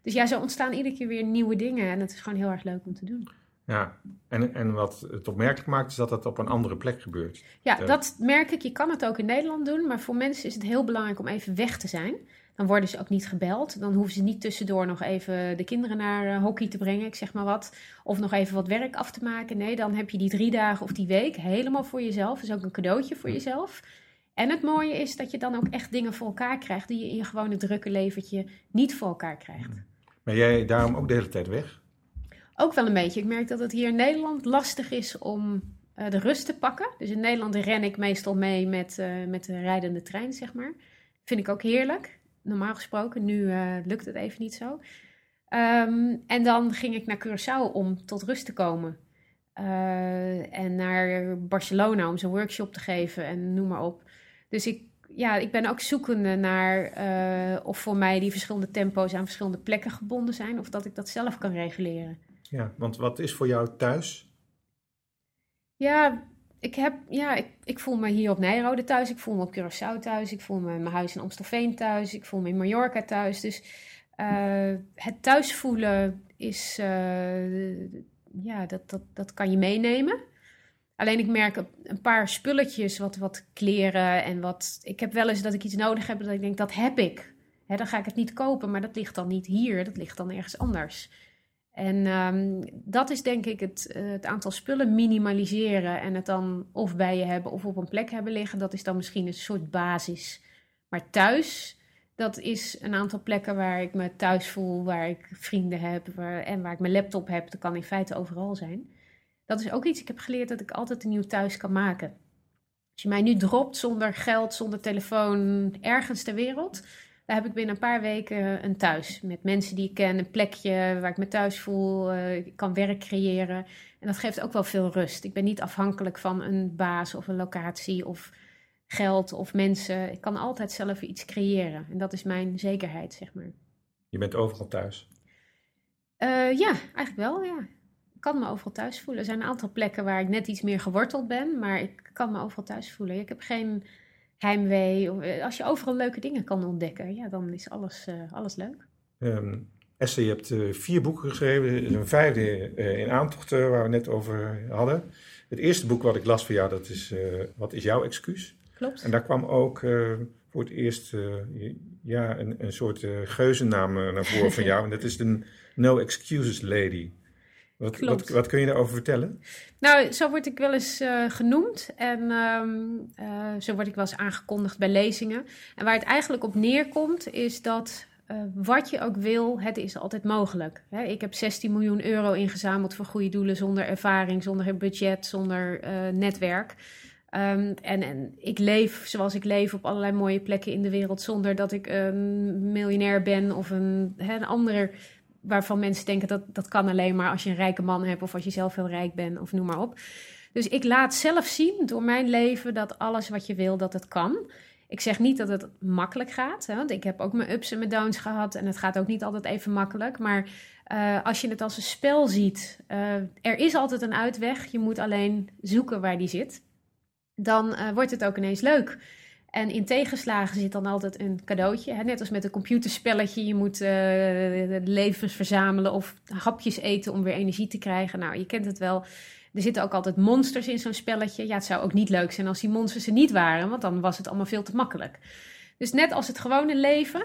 Dus ja, zo ontstaan iedere keer weer nieuwe dingen en het is gewoon heel erg leuk om te doen. Ja, en, en wat het opmerkelijk maakt is dat het op een andere plek gebeurt. Ja, dat merk ik. Je kan het ook in Nederland doen, maar voor mensen is het heel belangrijk om even weg te zijn. Dan worden ze ook niet gebeld. Dan hoeven ze niet tussendoor nog even de kinderen naar uh, hockey te brengen, ik zeg maar wat. Of nog even wat werk af te maken. Nee, dan heb je die drie dagen of die week helemaal voor jezelf. Is ook een cadeautje voor jezelf. En het mooie is dat je dan ook echt dingen voor elkaar krijgt die je in je gewone drukke leventje niet voor elkaar krijgt. Ben jij daarom ook de hele tijd weg? Ook wel een beetje. Ik merk dat het hier in Nederland lastig is om uh, de rust te pakken. Dus in Nederland ren ik meestal mee met, uh, met de rijdende trein, zeg maar. Vind ik ook heerlijk. Normaal gesproken, nu uh, lukt het even niet zo. Um, en dan ging ik naar Curaçao om tot rust te komen. en naar Barcelona om zo'n workshop te geven en noem maar op. Dus ik, ja, ik ben ook zoekende naar of voor mij die verschillende tempo's aan verschillende plekken gebonden zijn. Of dat ik dat zelf kan reguleren. Ja, want wat is voor jou thuis? Ja, ik, heb, ja ik, ik voel me hier op Nijrode thuis. Ik voel me op Curaçao thuis. Ik voel me in mijn huis in Amstelveen thuis. Ik voel me in Mallorca thuis. Dus uh, het thuis voelen is... Uh, ja, dat, dat, dat kan je meenemen. Alleen ik merk een paar spulletjes, wat, wat kleren en wat... Ik heb wel eens dat ik iets nodig heb dat ik denk, dat heb ik. Dan ga ik het niet kopen, maar dat ligt dan niet hier. Dat ligt dan ergens anders. En um, dat is denk ik het, uh, het, aantal spullen minimaliseren en het dan of bij je hebben of op een plek hebben liggen. Dat is dan misschien een soort basis. Maar thuis, dat is een aantal plekken waar ik me thuis voel, waar ik vrienden heb waar, en waar ik mijn laptop heb. Dat kan in feite overal zijn. Dat is ook iets, ik heb geleerd dat ik altijd een nieuw thuis kan maken. Als je mij nu dropt zonder geld, zonder telefoon, ergens ter wereld, daar heb ik binnen een paar weken een thuis. Met mensen die ik ken, een plekje waar ik me thuis voel. Uh, ik kan werk creëren. En dat geeft ook wel veel rust. Ik ben niet afhankelijk van een baas of een locatie of geld of mensen. Ik kan altijd zelf iets creëren. En dat is mijn zekerheid, zeg maar. Je bent overal thuis? Uh, ja, eigenlijk wel, ja. Ik kan me overal thuis voelen. Er zijn een aantal plekken waar ik net iets meer geworteld ben, maar ik kan me overal thuis voelen. Ik heb geen heimwee. Eh, als je overal leuke dingen kan ontdekken, ja, dan is alles, uh, alles leuk. Um, Esther, je hebt uh, vier boeken geschreven. een vijfde uh, in aantocht waar we net over hadden. Het eerste boek wat ik las van jou, dat is Wat is jouw excuus? Klopt. En daar kwam ook voor het eerst ja, een, een soort geuzennaam naar voren van jou. En dat is de No Excuses Lady. Wat, wat, wat, kun je daarover vertellen? Nou, zo word ik wel eens uh, genoemd en um, uh, zo word ik wel eens aangekondigd bij lezingen. En waar het eigenlijk op neerkomt is dat uh, wat je ook wil, het is altijd mogelijk. Hè, ik heb 16 miljoen euro ingezameld voor goede doelen zonder ervaring, zonder budget, zonder netwerk. Um, en, en ik leef zoals ik leef op allerlei mooie plekken in de wereld zonder dat ik een miljonair ben of een, hè, een andere waarvan mensen denken dat dat kan alleen maar als je een rijke man hebt of als je zelf heel rijk bent of noem maar op. Dus ik laat zelf zien door mijn leven dat alles wat je wil, dat het kan. Ik zeg niet dat het makkelijk gaat, hè, want ik heb ook mijn ups en mijn downs gehad en het gaat ook niet altijd even makkelijk. Maar uh, als je het als een spel ziet, uh, er is altijd een uitweg. Je moet alleen zoeken waar die zit. Dan uh, wordt het ook ineens leuk. En in tegenslagen zit dan altijd een cadeautje. Hè? Net als met een computerspelletje. Je moet uh, levens verzamelen of hapjes eten om weer energie te krijgen. Nou, je kent het wel. Er zitten ook altijd monsters in zo'n spelletje. Ja, het zou ook niet leuk zijn als die monsters er niet waren, want dan was het allemaal veel te makkelijk. Dus net als het gewone leven.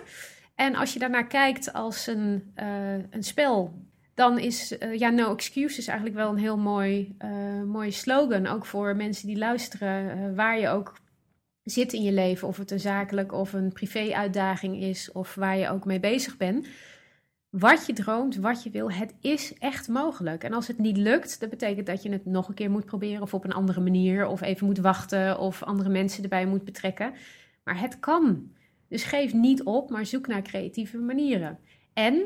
En als je daarnaar kijkt als een, uh, een spel, dan is uh, ja, no excuses eigenlijk wel een heel mooi, mooie slogan. Ook voor mensen die luisteren, waar je ook zit in je leven. Of het een zakelijk of een privé-uitdaging is, of waar je ook mee bezig bent. Wat je droomt, wat je wil, het is echt mogelijk. En als het niet lukt, dat betekent dat je het nog een keer moet proberen, of op een andere manier, of even moet wachten, of andere mensen erbij moet betrekken. Maar het kan. Dus geef niet op, maar zoek naar creatieve manieren. En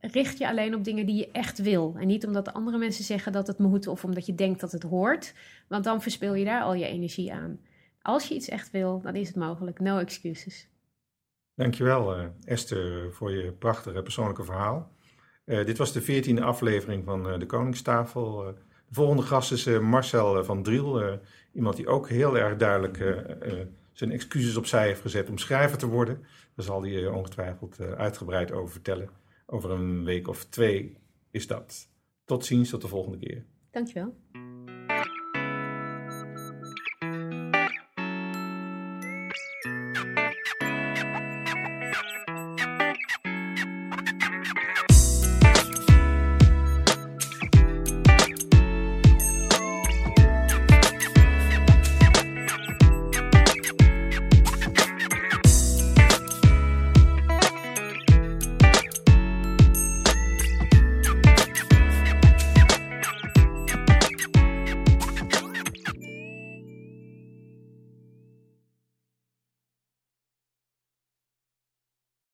richt je alleen op dingen die je echt wil. En niet omdat andere mensen zeggen dat het moet of omdat je denkt dat het hoort. Want dan verspil je daar al je energie aan. Als je iets echt wil, dan is het mogelijk. No excuses. Dankjewel uh, Esther voor je prachtige persoonlijke verhaal. Uh, dit was de veertiende aflevering van uh, de Koningstafel. de volgende gast is Marcel van Driel. iemand die ook heel erg duidelijk zijn excuses opzij heeft gezet om schrijver te worden. Daar zal hij ongetwijfeld uitgebreid over vertellen. Over een week of twee is dat. Tot ziens, tot de volgende keer. Dankjewel.